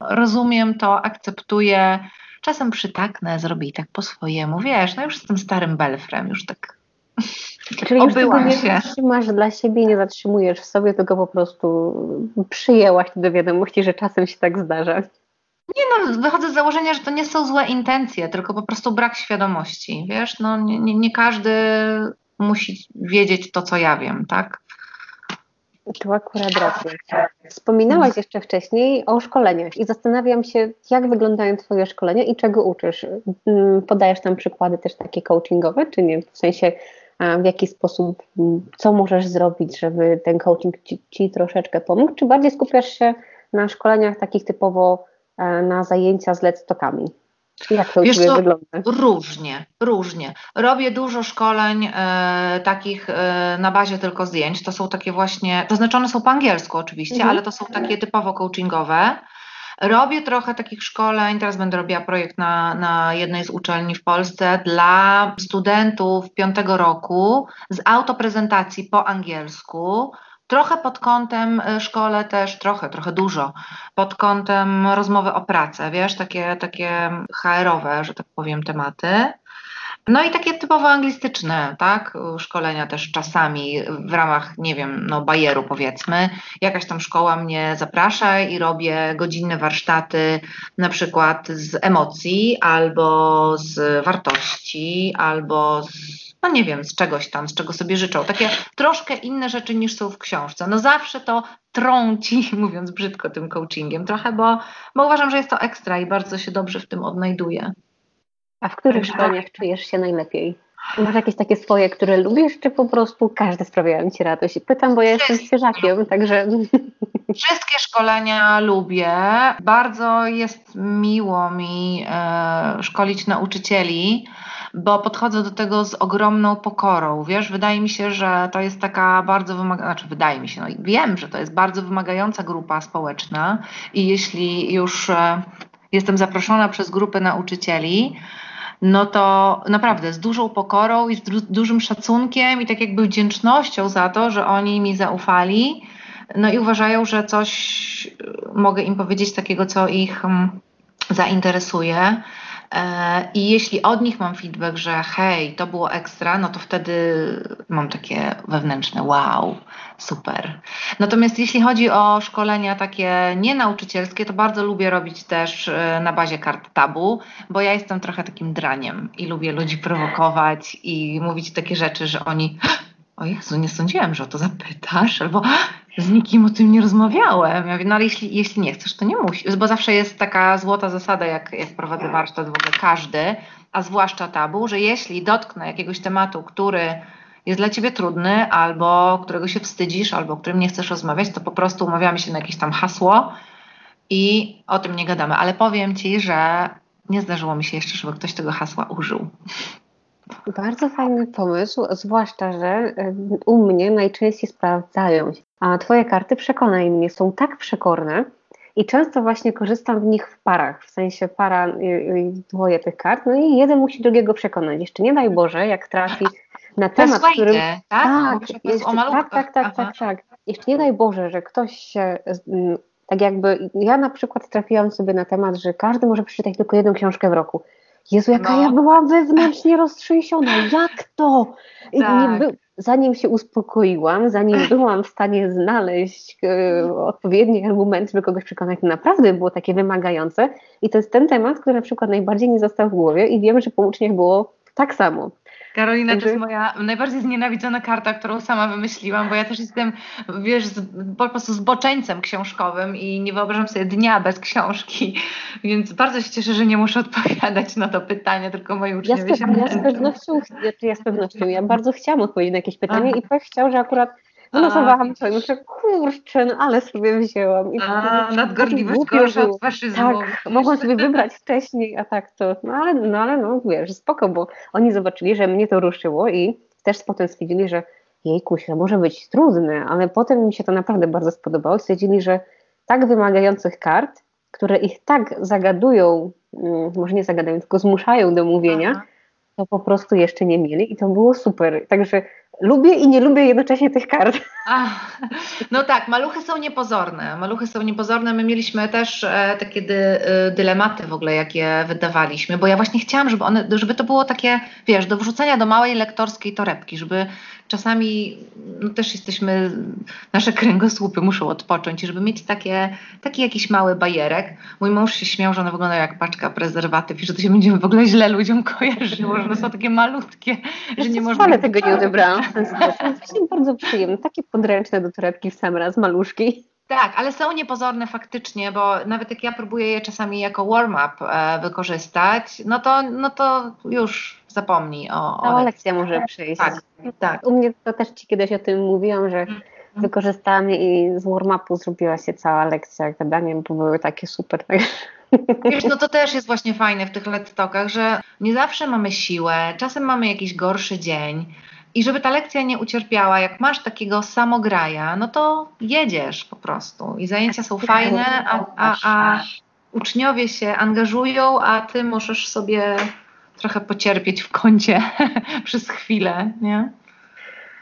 rozumiem to, akceptuję. Czasem przytaknę, zrobię i tak po swojemu. Wiesz, no już jestem starym belfrem, już tak Czyli już tego nie trzymasz dla siebie, nie zatrzymujesz w sobie, tylko po prostu przyjęłaś do wiadomości, że czasem się tak zdarza. Nie no, wychodzę z założenia, że to nie są złe intencje, tylko po prostu brak świadomości. Wiesz, no nie, nie, nie każdy musi wiedzieć to, co ja wiem, tak? Tu akurat rację. Wspominałaś jeszcze wcześniej o szkoleniach i zastanawiam się, jak wyglądają Twoje szkolenia i czego uczysz. Mm, podajesz tam przykłady też takie coachingowe, czy nie? W sensie, w jaki sposób, co możesz zrobić, żeby ten coaching ci, ci troszeczkę pomógł, czy bardziej skupiasz się na szkoleniach takich typowo e, na zajęcia z let's talkami? Jak to Wiesz co, wygląda? Różnie, różnie. Robię dużo szkoleń e, takich e, na bazie tylko zdjęć. To są takie właśnie, to znaczy one są po angielsku oczywiście, mhm. ale to są takie typowo coachingowe. Robię trochę takich szkoleń, teraz będę robiła projekt na, na jednej z uczelni w Polsce dla studentów piątego roku z autoprezentacji po angielsku Trochę pod kątem y, szkole też, trochę, trochę dużo, pod kątem rozmowy o pracę, wiesz, takie, takie HR-owe, że tak powiem, tematy. No i takie typowo anglistyczne, tak, szkolenia też czasami w ramach, nie wiem, no bajeru powiedzmy. Jakaś tam szkoła mnie zaprasza i robię godzinne warsztaty na przykład z emocji albo z wartości, albo z no nie wiem, z czegoś tam, z czego sobie życzą. Takie troszkę inne rzeczy niż są w książce. No zawsze to trąci, mówiąc brzydko, tym coachingiem trochę, bo, bo uważam, że jest to ekstra i bardzo się dobrze w tym odnajduję. A w których szkoleniach czujesz się najlepiej? Masz jakieś takie swoje, które lubisz, czy po prostu każde sprawiają Ci radość? Pytam, bo ja jestem świeżakiem, także... Wszystkie szkolenia lubię. Bardzo jest miło mi e, szkolić nauczycieli, bo podchodzę do tego z ogromną pokorą. Wiesz, wydaje mi się, że to jest taka bardzo wymagająca, znaczy wydaje mi się, no i wiem, że to jest bardzo wymagająca grupa społeczna i jeśli już e, jestem zaproszona przez grupę nauczycieli, no to naprawdę z dużą pokorą i z dużym szacunkiem i tak jakby wdzięcznością za to, że oni mi zaufali, no i uważają, że coś mogę im powiedzieć takiego, co ich mm, zainteresuje. E, I jeśli od nich mam feedback, że hej, to było ekstra, no to wtedy mam takie wewnętrzne wow, super. Natomiast jeśli chodzi o szkolenia takie nienauczycielskie, to bardzo lubię robić też e, na bazie kart tabu, bo ja jestem trochę takim draniem i lubię ludzi prowokować i mówić takie rzeczy, że oni o Jezu, nie sądziłem, że o to zapytasz, albo z nikim o tym nie rozmawiałem. Ja mówię, no ale jeśli, jeśli nie chcesz, to nie musisz, bo zawsze jest taka złota zasada, jak, jak prowadzę warsztat w ogóle każdy, a zwłaszcza tabu, że jeśli dotknę jakiegoś tematu, który jest dla ciebie trudny, albo którego się wstydzisz, albo o którym nie chcesz rozmawiać, to po prostu umawiamy się na jakieś tam hasło i o tym nie gadamy. Ale powiem ci, że nie zdarzyło mi się jeszcze, żeby ktoś tego hasła użył. Bardzo fajny pomysł, zwłaszcza, że u mnie najczęściej sprawdzają się. A Twoje karty, przekonaj mnie, są tak przekorne i często właśnie korzystam w nich w parach, w sensie para, dwoje tych kart, no i jeden musi drugiego przekonać. Jeszcze nie daj Boże, jak trafi na temat, który... Tak? Tak, jeszcze, tak, tak, tak, tak, tak. Jeszcze nie daj Boże, że ktoś się tak jakby, ja na przykład trafiłam sobie na temat, że każdy może przeczytać tylko jedną książkę w roku. Jezu, jaka no. ja byłam wewnętrznie roztrzęsiona. Jak to? Tak. By, zanim się uspokoiłam, zanim byłam w stanie znaleźć e, odpowiedni argument, żeby kogoś przekonać, naprawdę było takie wymagające. I to jest ten temat, który na przykład najbardziej nie został w głowie i wiem, że po uczniach było tak samo. Karolina to jest moja najbardziej znienawidzona karta, którą sama wymyśliłam, bo ja też jestem, wiesz, po prostu zboczeńcem książkowym i nie wyobrażam sobie dnia bez książki, więc bardzo się cieszę, że nie muszę odpowiadać na to pytanie, tylko moi uczniowie ja się ja z pewnością, ja z pewnością, ja bardzo chciałam odpowiedzieć na jakieś pytanie Aha. i tak chciał, że akurat Wylosowałam to i myślę, kurczę, no ale sobie wzięłam. I a, nadgorliwość gorsza od faszyzmu. Tak, mogłam sobie wybrać wcześniej, a tak to, no ale, no ale no wiesz, spoko, bo oni zobaczyli, że mnie to ruszyło i też potem stwierdzili, że jejku, to może być trudne, ale potem mi się to naprawdę bardzo spodobało. Stwierdzili, że tak wymagających kart, które ich tak zagadują, mm, może nie zagadają, tylko zmuszają do mówienia, Aha. to po prostu jeszcze nie mieli i to było super. Także lubię i nie lubię jednocześnie tych kart. no tak, maluchy są niepozorne. Maluchy są niepozorne. My mieliśmy też e, takie dy, e, dylematy w ogóle, jakie wydawaliśmy, bo ja właśnie chciałam, żeby one, żeby to było takie, wiesz, do wrzucenia do małej lektorskiej torebki, żeby czasami no też jesteśmy, nasze kręgosłupy muszą odpocząć, żeby mieć takie, taki jakiś mały bajerek. Mój mąż się śmiał, że one wyglądają jak paczka prezerwatyw i że to się będzie w ogóle źle ludziom kojarzyło, że one są takie malutkie, że nie można... Ale tego nie odebrałam w ten sposób. To jest bardzo przyjemne, takie podręczne do torebki w sam raz, maluszki. Tak, ale są niepozorne faktycznie, bo nawet jak ja próbuję je czasami jako warm-up e, wykorzystać, no to, no to już zapomnij o. o Cała lekcja może przyjść. Tak, tak. U mnie to też Ci kiedyś o tym mówiłam, że mm. wykorzystałam i z warm-upu zrobiła się cała lekcja gadania, bo były takie super. Wiesz, no to też jest właśnie fajne w tych let's talkach, że nie zawsze mamy siłę, czasem mamy jakiś gorszy dzień. I żeby ta lekcja nie ucierpiała, jak masz takiego samograja, no to jedziesz po prostu. I zajęcia są fajne, a, a, a uczniowie się angażują, a ty możesz sobie trochę pocierpieć w kącie przez chwilę, nie?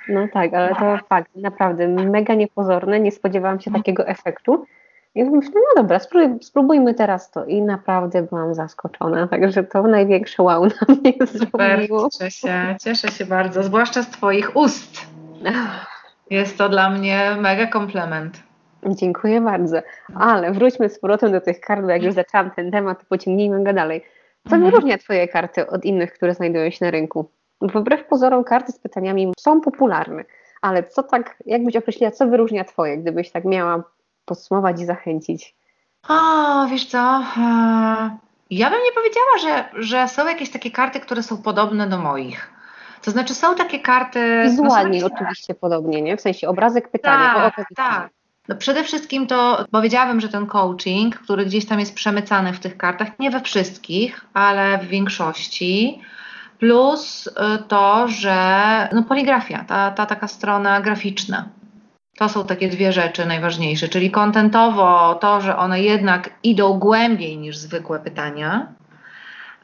No tak, ale to fakt, naprawdę mega niepozorne, nie spodziewałam się takiego efektu. I myślę, no dobra, spróbujmy teraz to. I naprawdę byłam zaskoczona, także to największe wow na mnie Super, zrobiło. Cieszę się, cieszę się bardzo, zwłaszcza z Twoich ust. Jest to dla mnie mega komplement. Dziękuję bardzo. Ale wróćmy z powrotem do tych kart, bo jak już zaczęłam ten temat, to pociągnijmy go dalej. Co mhm. wyróżnia Twoje karty od innych, które znajdują się na rynku? Wbrew pozorom karty z pytaniami są popularne, ale co tak, jakbyś określiła, co wyróżnia Twoje, gdybyś tak miała podsumować i zachęcić? O, wiesz co? E, ja bym nie powiedziała, że, że są jakieś takie karty, które są podobne do moich. To znaczy są takie karty... Wizualnie no, oczywiście podobnie, nie? W sensie obrazek pytania. Tak, tak. No przede wszystkim to powiedziałabym, że ten coaching, który gdzieś tam jest przemycany w tych kartach, nie we wszystkich, ale w większości, plus y, to, że no poligrafia, ta, ta taka strona graficzna. To są takie dwie rzeczy najważniejsze, czyli kontentowo to, że one jednak idą głębiej niż zwykłe pytania,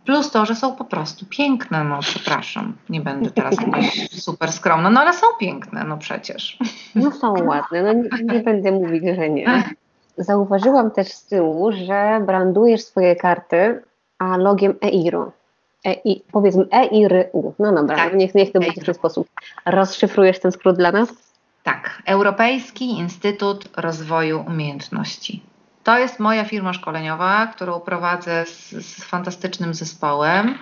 plus to, że są po prostu piękne, no przepraszam, nie będę teraz jakaś super skromna, no ale są piękne, no przecież. No są ładne, no nie, nie będę mówić, że nie. Zauważyłam też z tyłu, że brandujesz swoje karty a logiem EIRU. E, i, powiedzmy EIRU. No dobra, tak. niech, niech to będzie w ten sposób. Rozszyfrujesz ten skrót dla nas? Tak, Europejski Instytut Rozwoju Umiejętności. To jest moja firma szkoleniowa, którą prowadzę z, z fantastycznym zespołem.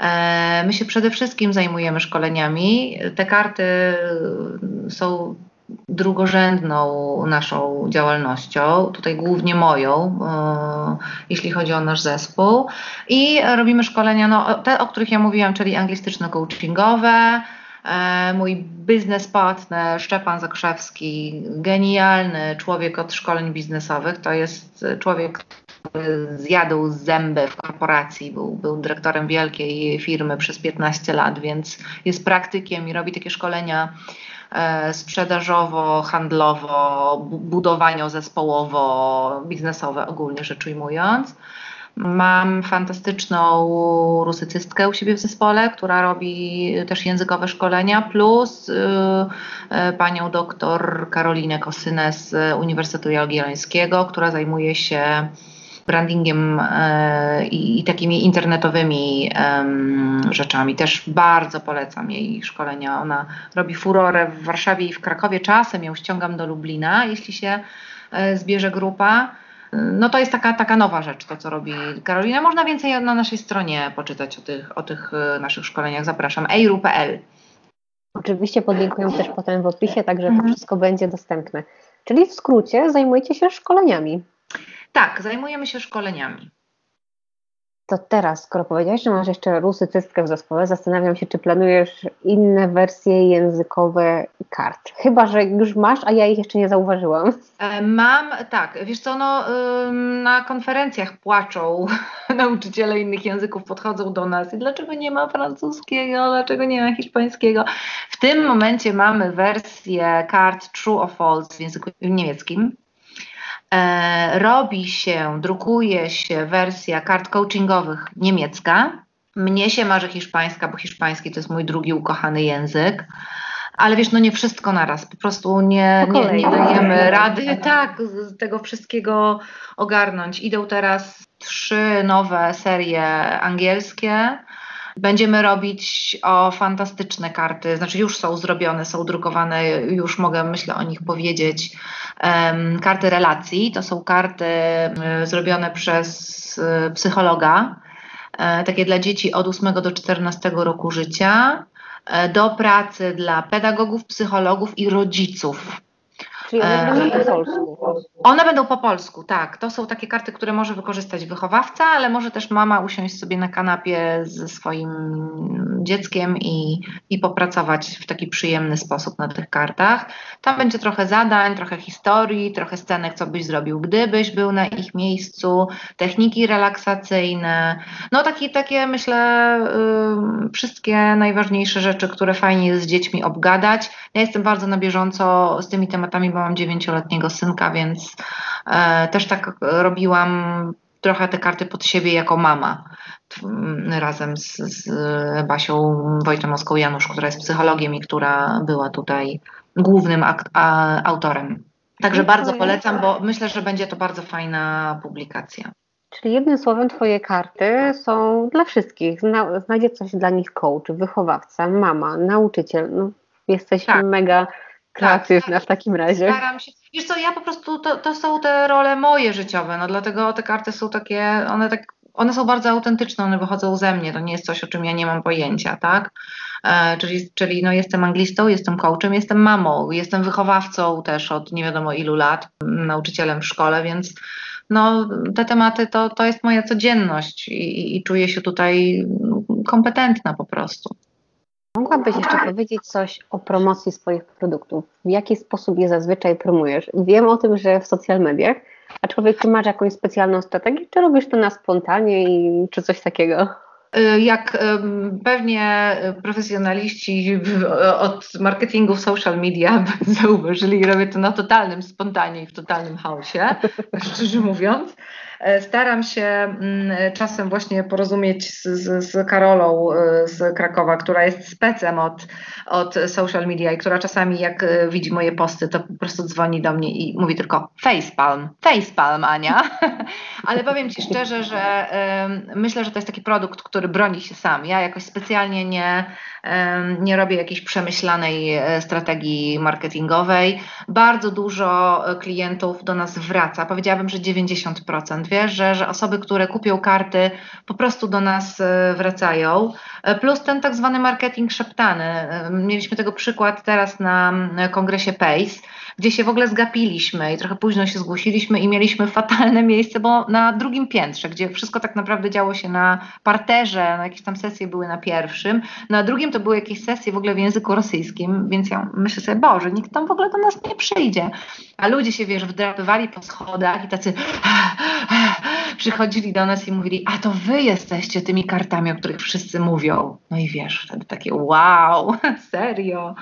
E, my się przede wszystkim zajmujemy szkoleniami. Te karty są drugorzędną naszą działalnością, tutaj głównie moją, e, jeśli chodzi o nasz zespół. I robimy szkolenia, no, te, o których ja mówiłam, czyli anglistyczno-coachingowe, mój biznes partner Szczepan Zakrzewski, genialny człowiek od szkoleń biznesowych, to jest człowiek, zjadł zęby w korporacji, był, był dyrektorem wielkiej firmy przez 15 lat, więc jest praktykiem i robi takie szkolenia e, sprzedażowo, handlowo, budowanio zespołowo, biznesowe ogólnie rzecz ujmując. Mam fantastyczną rusycystkę u siebie w zespole, która robi też językowe szkolenia, plus y, y, panią doktor Karolinę Kosynę z Uniwersytetu Jagiellońskiego, która zajmuje się brandingiem y, i, takimi internetowymi rzeczami. Też bardzo polecam jej szkolenia. Ona robi furorę w Warszawie i w Krakowie. Czasem ją ściągam do Lublina, jeśli się zbierze grupa no to jest taka, taka nowa rzecz, to co robi Karolina. Można więcej na naszej stronie poczytać o tych, o tych e, naszych szkoleniach. Zapraszam, eiru.pl. Oczywiście podlinkuję też potem w opisie, także to mhm. wszystko będzie dostępne. Czyli w skrócie zajmujecie się szkoleniami. Tak, zajmujemy się szkoleniami. To teraz, skoro powiedziałeś, że masz jeszcze rusycystkę w zespole, zastanawiam się, czy planujesz inne wersje językowe kart. Chyba, że już masz, a ja ich jeszcze nie zauważyłam. E, mam, tak. Wiesz co, no, na konferencjach płaczą nauczyciele innych języków, podchodzą do nas i dlaczego nie ma francuskiego, dlaczego nie ma hiszpańskiego. W tym momencie mamy wersję kart True or False w języku niemieckim. E, robi się, drukuje się wersja kart coachingowych niemiecka. Mnie się marzy hiszpańska, bo hiszpański to jest mój drugi ukochany język. ale wiesz, no nie wszystko naraz, po prostu nie, nie, nie dajemy rady tak, tego wszystkiego ogarnąć. Idą teraz trzy nowe serie angielskie. Będziemy robić o fantastyczne karty, znaczy już są zrobione, są drukowane, już mogę myślę o nich powiedzieć. Um, karty relacji to są karty um, zrobione przez um, psychologa, e, takie dla dzieci od 8 do 14 roku życia. E, do pracy dla pedagogów, psychologów i rodziców. Czyli one będą po polsku. One będą po polsku, tak. To są takie karty, które może wykorzystać wychowawca, ale może też mama usiąść sobie na kanapie ze swoim dzieckiem i, i popracować w taki przyjemny sposób na tych kartach. Tam będzie trochę zadań, trochę historii, trochę scenek, co byś zrobił, gdybyś był na ich miejscu, techniki relaksacyjne. No takie, takie myślę, yy, wszystkie najważniejsze rzeczy, które fajnie jest z dziećmi obgadać. Ja jestem bardzo na bieżąco z tymi tematami, mam dziewięcioletniego synka, więc e, też tak robiłam trochę te karty pod siebie jako mama razem z, z Basią Wojtomowską Janusz, która jest psychologiem i która była tutaj głównym ak- a, autorem. Także bardzo polecam, bo myślę, że będzie to bardzo fajna publikacja. Czyli jednym słowem, Twoje karty są dla wszystkich. Zna, znajdzie coś dla nich coach, wychowawca, mama, nauczyciel. No, jesteś tak. mega kreatywna tak, w takim razie. Staram się. Wiesz co, ja po prostu, to, to są te role moje życiowe, no dlatego te karty są takie, one tak, one są bardzo autentyczne, one wychodzą ze mnie, to nie jest coś, o czym ja nie mam pojęcia, tak? E, czyli czyli no, jestem anglistą, jestem coachem, jestem mamą, jestem wychowawcą też od nie wiadomo ilu lat, nauczycielem w szkole, więc no, te tematy to, to jest moja codzienność i, i czuję się tutaj kompetentna po prostu. Mogłabyś jeszcze powiedzieć coś o promocji swoich produktów? W jaki sposób je zazwyczaj promujesz? Wiem o tym, że w social mediach, aczkolwiek czy masz jakąś specjalną strategię, czy robisz to na spontanie i, czy coś takiego? Y, jak pewnie profesjonaliści od marketingu w social media zauważyli, robię to na totalnym spontanie i w totalnym chaosie, szczerze mówiąc. E, staram się mm, czasem właśnie porozumieć z, z, Karolą e, z Krakowa, która jest specem od, od social media i która czasami jak e, widzi moje posty, to po prostu dzwoni do mnie i mówi tylko facepalm, facepalm Ania. Ale powiem Ci szczerze, że myślę, że to jest taki produkt, który broni się sam. Ja jakoś specjalnie nie, nie robię jakiejś przemyślanej strategii marketingowej. Bardzo dużo klientów do nas wraca. Powiedziałabym, że 90% wiesz, że, że osoby, które kupią karty, po prostu do nas e, wracają. E, plus ten tak zwany marketing szeptany. E, mieliśmy tego przykład teraz na kongresie PACE gdzie się w ogóle zgapiliśmy i trochę późno się zgłosiliśmy i mieliśmy fatalne miejsce, bo na drugim piętrze, gdzie wszystko tak naprawdę działo się na parterze, na jakieś tam sesje były na pierwszym, na drugim to były jakieś sesje w ogóle w języku rosyjskim, więc ja myślę sobie, Boże, nikt tam w ogóle do nas nie przyjdzie. A ludzie się, wiesz, wdrapywali po schodach i tacy przychodzili do nas i mówili, a to wy jesteście tymi kartami, o których wszyscy mówią. No i wiesz, wtedy takie wow, serio.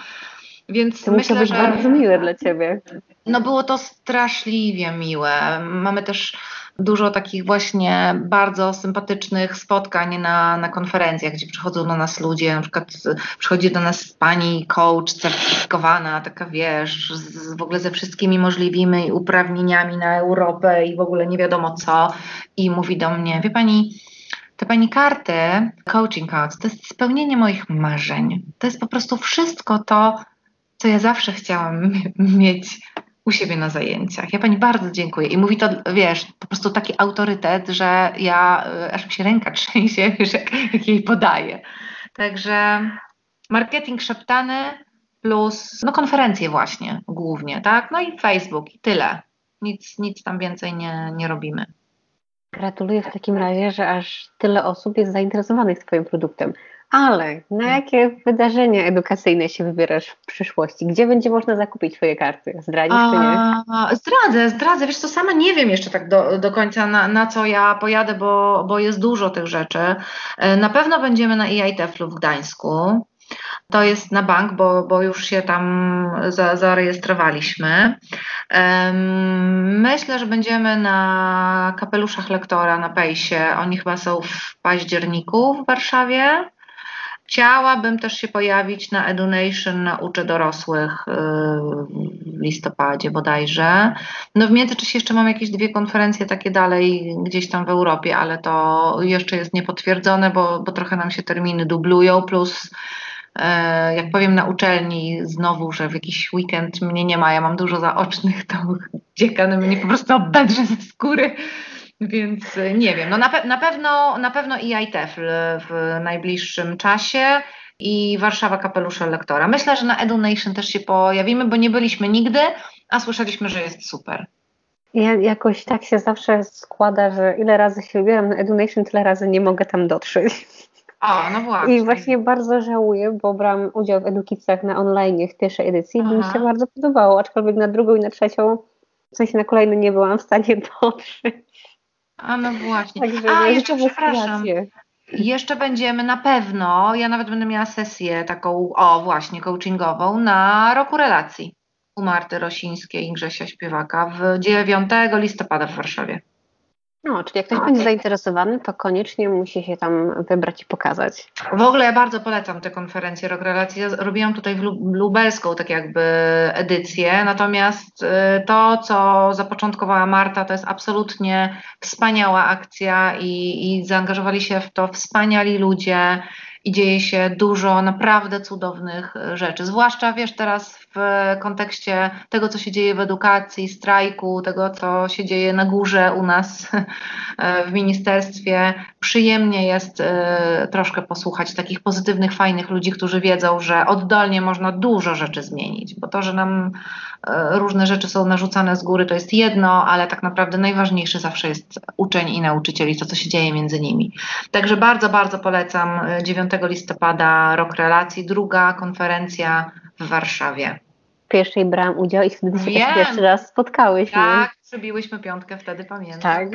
Więc to myślę, być że bardzo miłe dla ciebie. No było to straszliwie miłe. Mamy też dużo takich właśnie bardzo sympatycznych spotkań na, na konferencjach, gdzie przychodzą do nas ludzie, na przykład przychodzi do nas pani coach certyfikowana, taka wiesz, z, w ogóle ze wszystkimi możliwymi uprawnieniami na Europę i w ogóle nie wiadomo co i mówi do mnie, wie pani, te pani karty, coaching cards, to jest spełnienie moich marzeń. To jest po prostu wszystko to, co ja zawsze chciałam mieć u siebie na zajęciach. Ja pani bardzo dziękuję. I mówi to, wiesz, po prostu taki autorytet, że ja, e, aż mi się ręka trzęsie, wiesz, jak, jak jej podaję. Także marketing szeptany plus no konferencje właśnie głównie, tak? No i Facebook i tyle. Nic, nic tam więcej nie, nie robimy. Gratuluję w takim razie, że aż tyle osób jest zainteresowanych Twoim produktem. Ale na jakie wydarzenia edukacyjne się wybierasz w przyszłości? Gdzie będzie można zakupić Twoje karty? Zdradzisz czy nie? Zdradzę, zdradzę. Wiesz co, sama nie wiem jeszcze tak do, do końca na, na co ja pojadę, bo, bo jest dużo tych rzeczy. E, na pewno będziemy na EITF-u w Gdańsku. To jest na bank, bo, bo już się tam za, zarejestrowaliśmy. Myślę, że będziemy na kapeluszach lektora na Pejsie. Oni chyba są w październiku w Warszawie. Chciałabym też się pojawić na Edunation, na Uczę Dorosłych y, w listopadzie bodajże. No w międzyczasie jeszcze mam jakieś dwie konferencje takie dalej gdzieś tam w Europie, ale to jeszcze jest niepotwierdzone, bo, bo trochę nam się terminy dublują, plus e, jak powiem na uczelni znowu, że w jakiś weekend mnie nie ma, ja mam dużo zaocznych, to dziekan mnie po prostu obedrze ze skóry. Więc y, nie wiem, no na, pe na pewno, na pewno i ITF w najbliższym czasie i Warszawa Kapelusze Lektora. Myślę, że na EduNation też się pojawimy, bo nie byliśmy nigdy, a słyszeliśmy, że jest super. Ja jakoś tak się zawsze składa, że ile razy się wybieram na EduNation, tyle razy nie mogę tam dotrzeć. O, no właśnie. I właśnie bardzo żałuję, bo brałam udział w edukicjach na online w pierwszej edycji i mi się bardzo podobało, aczkolwiek na drugą i na trzecią, w sensie na kolejną nie byłam w stanie dotrzeć. A no właśnie. Także A, jeszcze przepraszam. Jeszcze będziemy na pewno, ja nawet będę miała sesję taką, o właśnie, coachingową na roku relacji u Marty Rosińskiej i Grzesia Śpiewaka w 9 listopada w Warszawie. No, czyli jak ktoś będzie zainteresowany, to koniecznie musi się tam wybrać i pokazać. W ogóle ja bardzo polecam te konferencje Rok Relacji. Ja robiłam tutaj w lubelską tak jakby edycję, natomiast y, to, co zapoczątkowała Marta, to jest absolutnie wspaniała akcja i, i zaangażowali się w to wspaniali ludzie i dzieje się dużo naprawdę cudownych rzeczy. Zwłaszcza wiesz teraz w kontekście tego, co się dzieje w edukacji, strajku, tego, co się dzieje na górze u nas w ministerstwie. Przyjemnie jest e, troszkę posłuchać takich pozytywnych, fajnych ludzi, którzy wiedzą, że oddolnie można dużo rzeczy zmienić, bo to, że nam e, różne rzeczy są narzucane z góry, to jest jedno, ale tak naprawdę najważniejsze zawsze jest uczeń i nauczyciel i to, co się dzieje między nimi. Także bardzo, bardzo polecam 9 e, listopada Rok Relacji, druga konferencja w Warszawie. Pierwszej brałam udział i wtedy się Wiem. pierwszy raz spotkałyśmy. Tak, przebiłyśmy piątkę wtedy, pamiętam. Tak.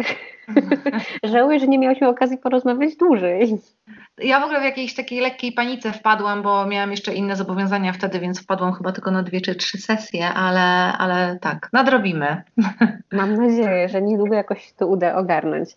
Żałuję, że nie miałyśmy okazji porozmawiać dłużej. Ja w ogóle w jakiejś takiej lekkiej panice wpadłam, bo miałam jeszcze inne zobowiązania wtedy, więc wpadłam chyba tylko na dwie czy trzy sesje, ale, ale tak, nadrobimy. Mam nadzieję, że niedługo jakoś to uda ogarnąć.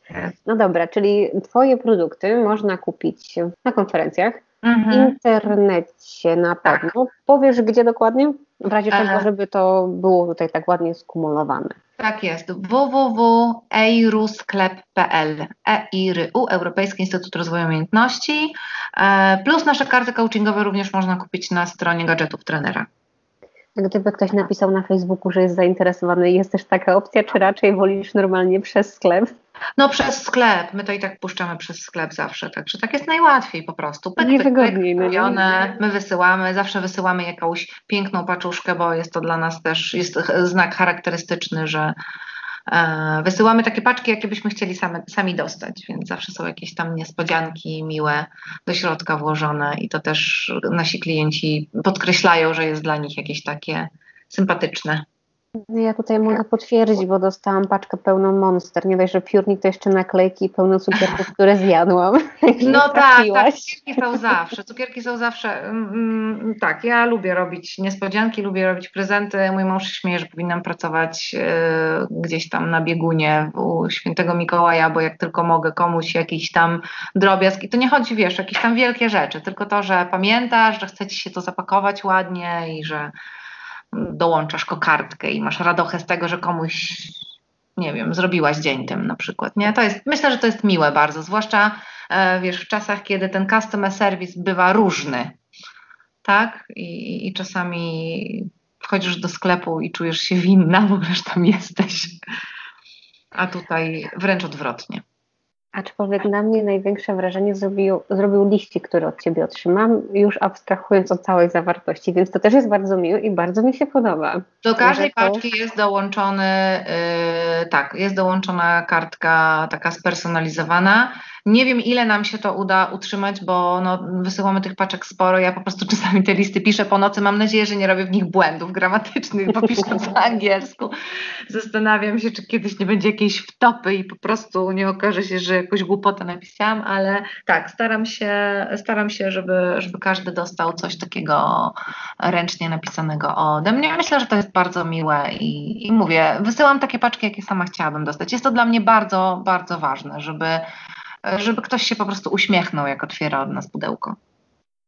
No dobra, czyli Twoje produkty można kupić na konferencjach, mhm. w internecie na tak. pewno. Tak. Powiesz, gdzie dokładnie? W razie czego, żeby to było tutaj tak ładnie skumulowane. Tak jest. www.eirusklep.pl EIRU, Europejski Instytut Rozwoju Umiejętności. E, plus nasze karty coachingowe również można kupić na stronie gadżetów trenera. Gdyby ktoś napisał na Facebooku, że jest zainteresowany, jest też taka opcja, czy raczej wolisz normalnie przez sklep? No przez sklep, my to i tak puszczamy przez sklep zawsze, także tak jest najłatwiej po prostu. Pyk, Najwygodniej. Pyk, pyk, no my wysyłamy, zawsze wysyłamy jakąś piękną paczuszkę, bo jest to dla nas też jest znak charakterystyczny, że wysyłamy takie paczki, jakie byśmy chcieli same, sami dostać, więc zawsze są jakieś tam niespodzianki miłe do środka włożone i to też nasi klienci podkreślają, że jest dla nich jakieś takie sympatyczne. Ja tutaj mogę potwierdzić, bo dostałam paczkę pełną monster. Nie dość, że piórnik to jeszcze naklejki pełne cukierków, które zjadłam. No tak, tak, cukierki są zawsze. Cukierki są zawsze. Mm, mm, tak, ja lubię robić niespodzianki, lubię robić prezenty. Mój mąż się śmieje, że powinnam pracować y, gdzieś tam na biegunie u świętego Mikołaja, bo jak tylko mogę komuś jakiś tam drobiazg. I to nie chodzi, wiesz, jakieś tam wielkie rzeczy, tylko to, że pamiętasz, że chce ci się to zapakować ładnie i że dołączasz kokardkę i masz radochę z tego, że komuś, nie wiem, zrobiłaś dzień tym na przykład, nie? To jest, myślę, że to jest miłe bardzo, zwłaszcza e, wiesz, w czasach, kiedy ten customer service bywa różny, tak? I, i czasami wchodzisz do sklepu i czujesz się winna, ogóle, że tam jesteś. A tutaj wręcz odwrotnie. Aczkolwiek na mnie największe wrażenie zrobił, zrobił liścik, który od Ciebie otrzymam, już abstrahując od całej zawartości, więc to też jest bardzo miłe i bardzo mi się podoba. Do każdej to... paczki jest dołączony, yy, tak, jest dołączona kartka taka spersonalizowana nie wiem, ile nam się to uda utrzymać, bo no, wysyłamy tych paczek sporo. Ja po prostu czasami te listy piszę po nocy. Mam nadzieję, że nie robię w nich błędów gramatycznych, bo piszę po angielsku. Zastanawiam się, czy kiedyś nie będzie jakiejś wtopy i po prostu nie okaże się, że jakąś głupotę napisałam, ale tak, staram się, staram się żeby, żeby każdy dostał coś takiego ręcznie napisanego ode mnie. Myślę, że to jest bardzo miłe i, i mówię, wysyłam takie paczki, jakie sama chciałabym dostać. Jest to dla mnie bardzo, bardzo ważne, żeby żeby ktoś się po prostu uśmiechnął, jak otwiera od nas pudełko.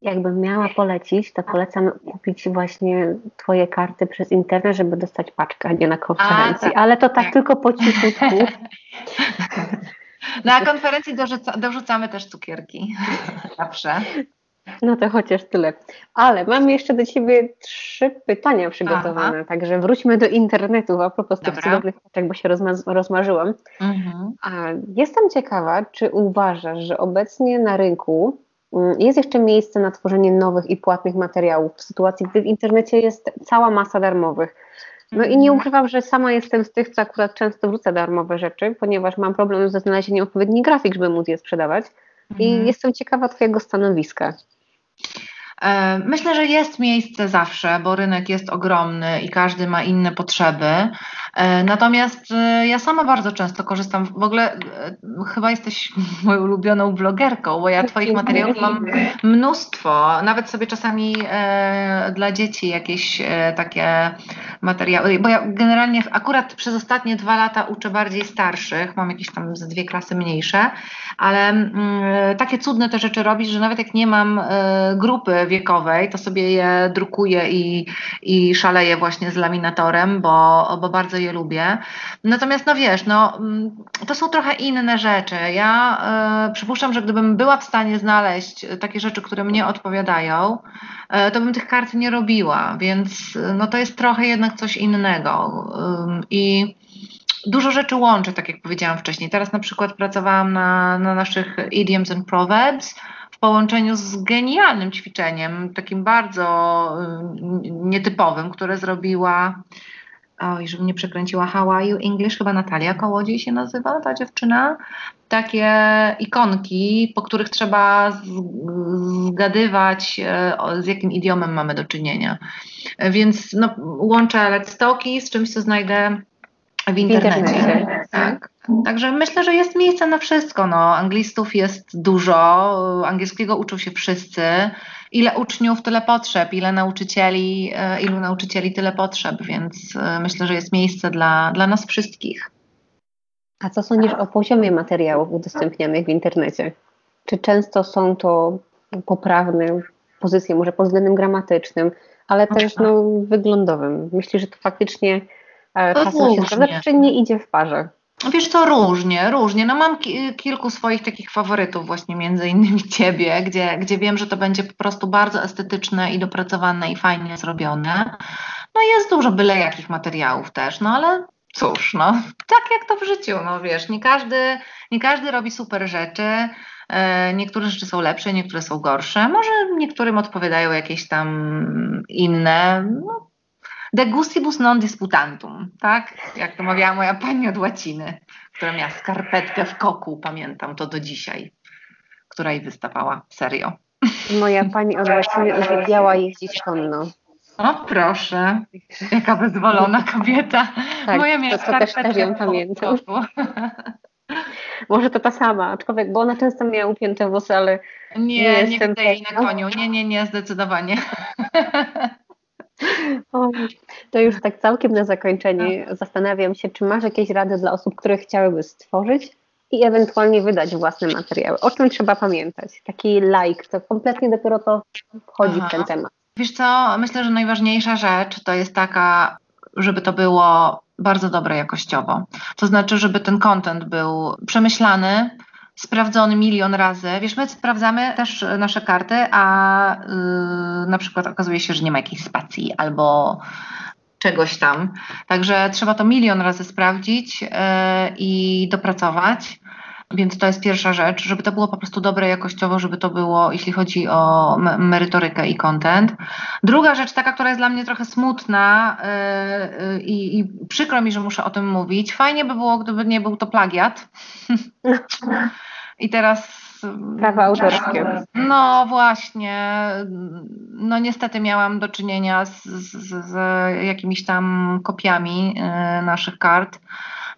Jakbym miała polecić, to polecam kupić właśnie Twoje karty przez internet, żeby dostać paczkę, a nie na konferencji. A, tak, Ale to tak, tak. tylko po cichutku. Na konferencji dorzuca, dorzucamy też cukierki. Zawsze. No to chociaż tyle. Ale mam jeszcze do Ciebie trzy pytania przygotowane, Aha. także wróćmy do internetu a propos Dobra. tych cudownych paczek, bo się rozma- rozmarzyłam. Mhm. A jestem ciekawa, czy uważasz, że obecnie na rynku mm, jest jeszcze miejsce na tworzenie nowych i płatnych materiałów w sytuacji, gdy w internecie jest cała masa darmowych. No i nie mhm. ukrywam, że sama jestem z tych, co akurat często wrzuca darmowe rzeczy, ponieważ mam problem ze znalezieniem odpowiednich grafik, żeby móc je sprzedawać. I mhm. jestem ciekawa Twojego stanowiska. E, myślę, że jest miejsce zawsze, bo rynek jest ogromny i każdy ma inne potrzeby. E, natomiast e, ja sama bardzo często korzystam, w ogóle chyba jesteś moją ulubioną blogerką, bo ja Twoich materiałów mam mnóstwo. Nawet sobie czasami dla dzieci jakieś takie materiały, bo ja generalnie akurat przez ostatnie dwa lata uczę bardziej starszych, mam jakieś tam ze dwie klasy mniejsze, ale mm, takie cudne te rzeczy robisz, że nawet jak nie mam grupy wiekowej, to sobie je drukuję i, i szaleję właśnie z laminatorem, bo, bo bardzo je lubię. Natomiast no wiesz, no, mm, to są trochę inne rzeczy. Ja y, przypuszczam, że gdybym była w stanie znaleźć takie rzeczy, które mnie odpowiadają, y, to bym tych kart nie robiła, więc no, to jest trochę jednak coś innego. I dużo rzeczy łączy, tak jak powiedziałam wcześniej. Teraz na przykład pracowałam na, na naszych idioms and proverbs, połączeniu z genialnym ćwiczeniem, takim bardzo y, nietypowym, które zrobiła, oj, żeby nie przekręciła How are you English, chyba Natalia Kołodziej się nazywa, ta dziewczyna. Takie ikonki, po których trzeba zgadywać, y, z jakim idiomem mamy do czynienia. Więc no, łączę let's talki z czymś, co znajdę w internecie. W internecie. Tak. Także myślę, że jest miejsce na wszystko. No, anglistów jest dużo, angielskiego uczą się wszyscy. Ile uczniów, tyle potrzeb, ile nauczycieli, e, ilu nauczycieli, tyle potrzeb, więc e, myślę, że jest miejsce dla, dla nas wszystkich. A co sądzisz o poziomie materiałów udostępnianych w internecie? Czy często są to poprawne pozycje, może pod względem gramatycznym, ale też no, wyglądowym? Myślisz, że to faktycznie e, hasło się sprawdza, czy nie idzie w parze? Wiesz co, różnie, różnie. No mam ki kilku swoich takich faworytów, właśnie między innymi ciebie, gdzie, gdzie wiem, że to będzie po prostu bardzo estetyczne i dopracowane i fajnie zrobione. No jest dużo byle jakich materiałów też, no ale cóż, no tak jak to w życiu, no wiesz, nie każdy, nie każdy robi super rzeczy. E, niektóre rzeczy są lepsze, niektóre są gorsze. Może niektórym odpowiadają jakieś tam inne. No, De gustibus non disputantum, tak? Jak to mawiała moja pani od łaciny, która miała skarpetkę w koku, pamiętam to do dzisiaj, która jej wystawała, serio. Moja pani od łaciny uwielbiała jeździć konno. O proszę, jaka bezwolona kobieta. Tak, Moja miała to, to też, też ją pamiętam. Może to ta sama, aczkolwiek, bo ona często miała upięte włosy, ale nie, nie, nie jej na koniu. Nie, nie, nie, zdecydowanie. O, to już tak całkiem na zakończenie zastanawiam się, czy masz jakieś rady dla osób, które chciałyby stworzyć i ewentualnie wydać własne materiały. O czym trzeba pamiętać? Taki like, to kompletnie dopiero to wchodzi Aha. w ten temat. Wiesz co, myślę, że najważniejsza rzecz to jest taka, żeby to było bardzo dobre jakościowo. To znaczy, żeby ten content był przemyślany, sprawdzony milion razy. Wiesz, my sprawdzamy też nasze karty, a yy, na przykład okazuje się, że nie ma jakiejś spacji albo czegoś tam. Także trzeba to milion razy sprawdzić yy, i dopracować. Więc to jest pierwsza rzecz, żeby to było po prostu dobre jakościowo, żeby to było, jeśli chodzi o merytorykę i content. Druga rzecz, taka, która jest dla mnie trochę smutna yy, i przykro mi, że muszę o tym mówić. Fajnie by było, gdyby nie był to plagiat. I teraz. Prawa autorskie. No właśnie. No niestety miałam do czynienia z, z, z jakimiś tam kopiami y, naszych kart,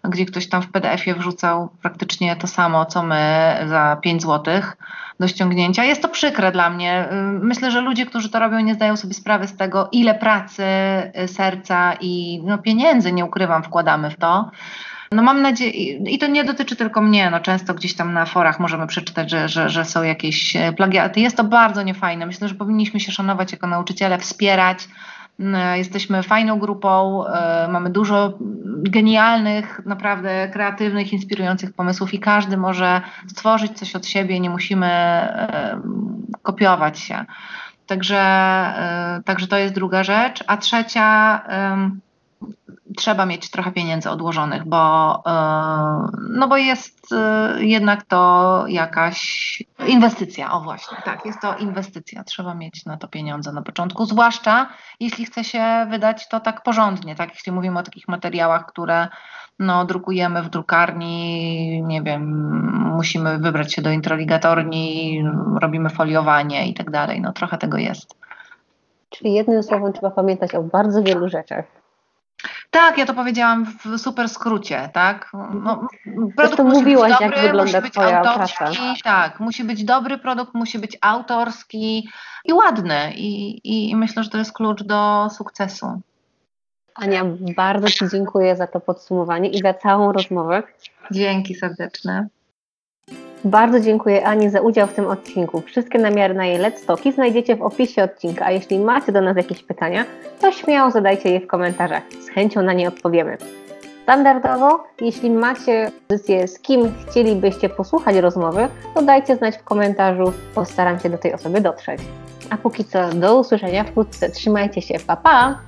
gdzie ktoś tam w PDF-ie wrzucał praktycznie to samo, co my za 5 złotych do ściągnięcia. Jest to przykre dla mnie. Y, myślę, że ludzie, którzy to robią, nie zdają sobie sprawy z tego, ile pracy, y, serca i no, pieniędzy, nie ukrywam, wkładamy w to. No mam nadzieję, i to nie dotyczy tylko mnie, no często gdzieś tam na forach możemy przeczytać, że, że, że są jakieś e, plagiaty. Jest to bardzo niefajne. Myślę, że powinniśmy się szanować jako nauczyciele, wspierać. Mm, jesteśmy fajną grupą, e, mamy dużo genialnych, naprawdę kreatywnych, inspirujących pomysłów i każdy może stworzyć coś od siebie, nie musimy e, kopiować się. Także, także to jest druga rzecz. A trzecia, trzeba mieć trochę pieniędzy odłożonych, bo, e, no bo jest e, jednak to jakaś inwestycja. O właśnie, tak, jest to inwestycja. Trzeba mieć na to pieniądze na początku, zwłaszcza jeśli chce się wydać to tak porządnie, tak, jeśli mówimy o takich materiałach, które no, drukujemy w drukarni, nie wiem, musimy wybrać się do introligatorni, robimy foliowanie i tak dalej. No trochę tego jest. Czyli jednym słowem trzeba pamiętać o bardzo wielu rzeczach. Tak, ja to powiedziałam w super skrócie, tak? No, produkt musi mówiłaś, być dobry, jak wygląda musi być autorski, praca. tak, musi być dobry produkt, musi być autorski i ładny i, i myślę, że to jest klucz do sukcesu. Ania, bardzo Ci dziękuję za to podsumowanie i za całą rozmowę. Dzięki serdeczne. Bardzo dziękuję Ani za udział w tym odcinku. Wszystkie namiary na jej Let's znajdziecie w opisie odcinka, a jeśli macie do nas jakieś pytania, to śmiało zadajcie je w komentarzach. Z chęcią na nie odpowiemy. Standardowo, jeśli macie pozycję, z kim chcielibyście posłuchać rozmowy, to dajcie znać w komentarzu, postaram się do tej osoby dotrzeć. A póki co, do usłyszenia wkrótce. Trzymajcie się, pa pa!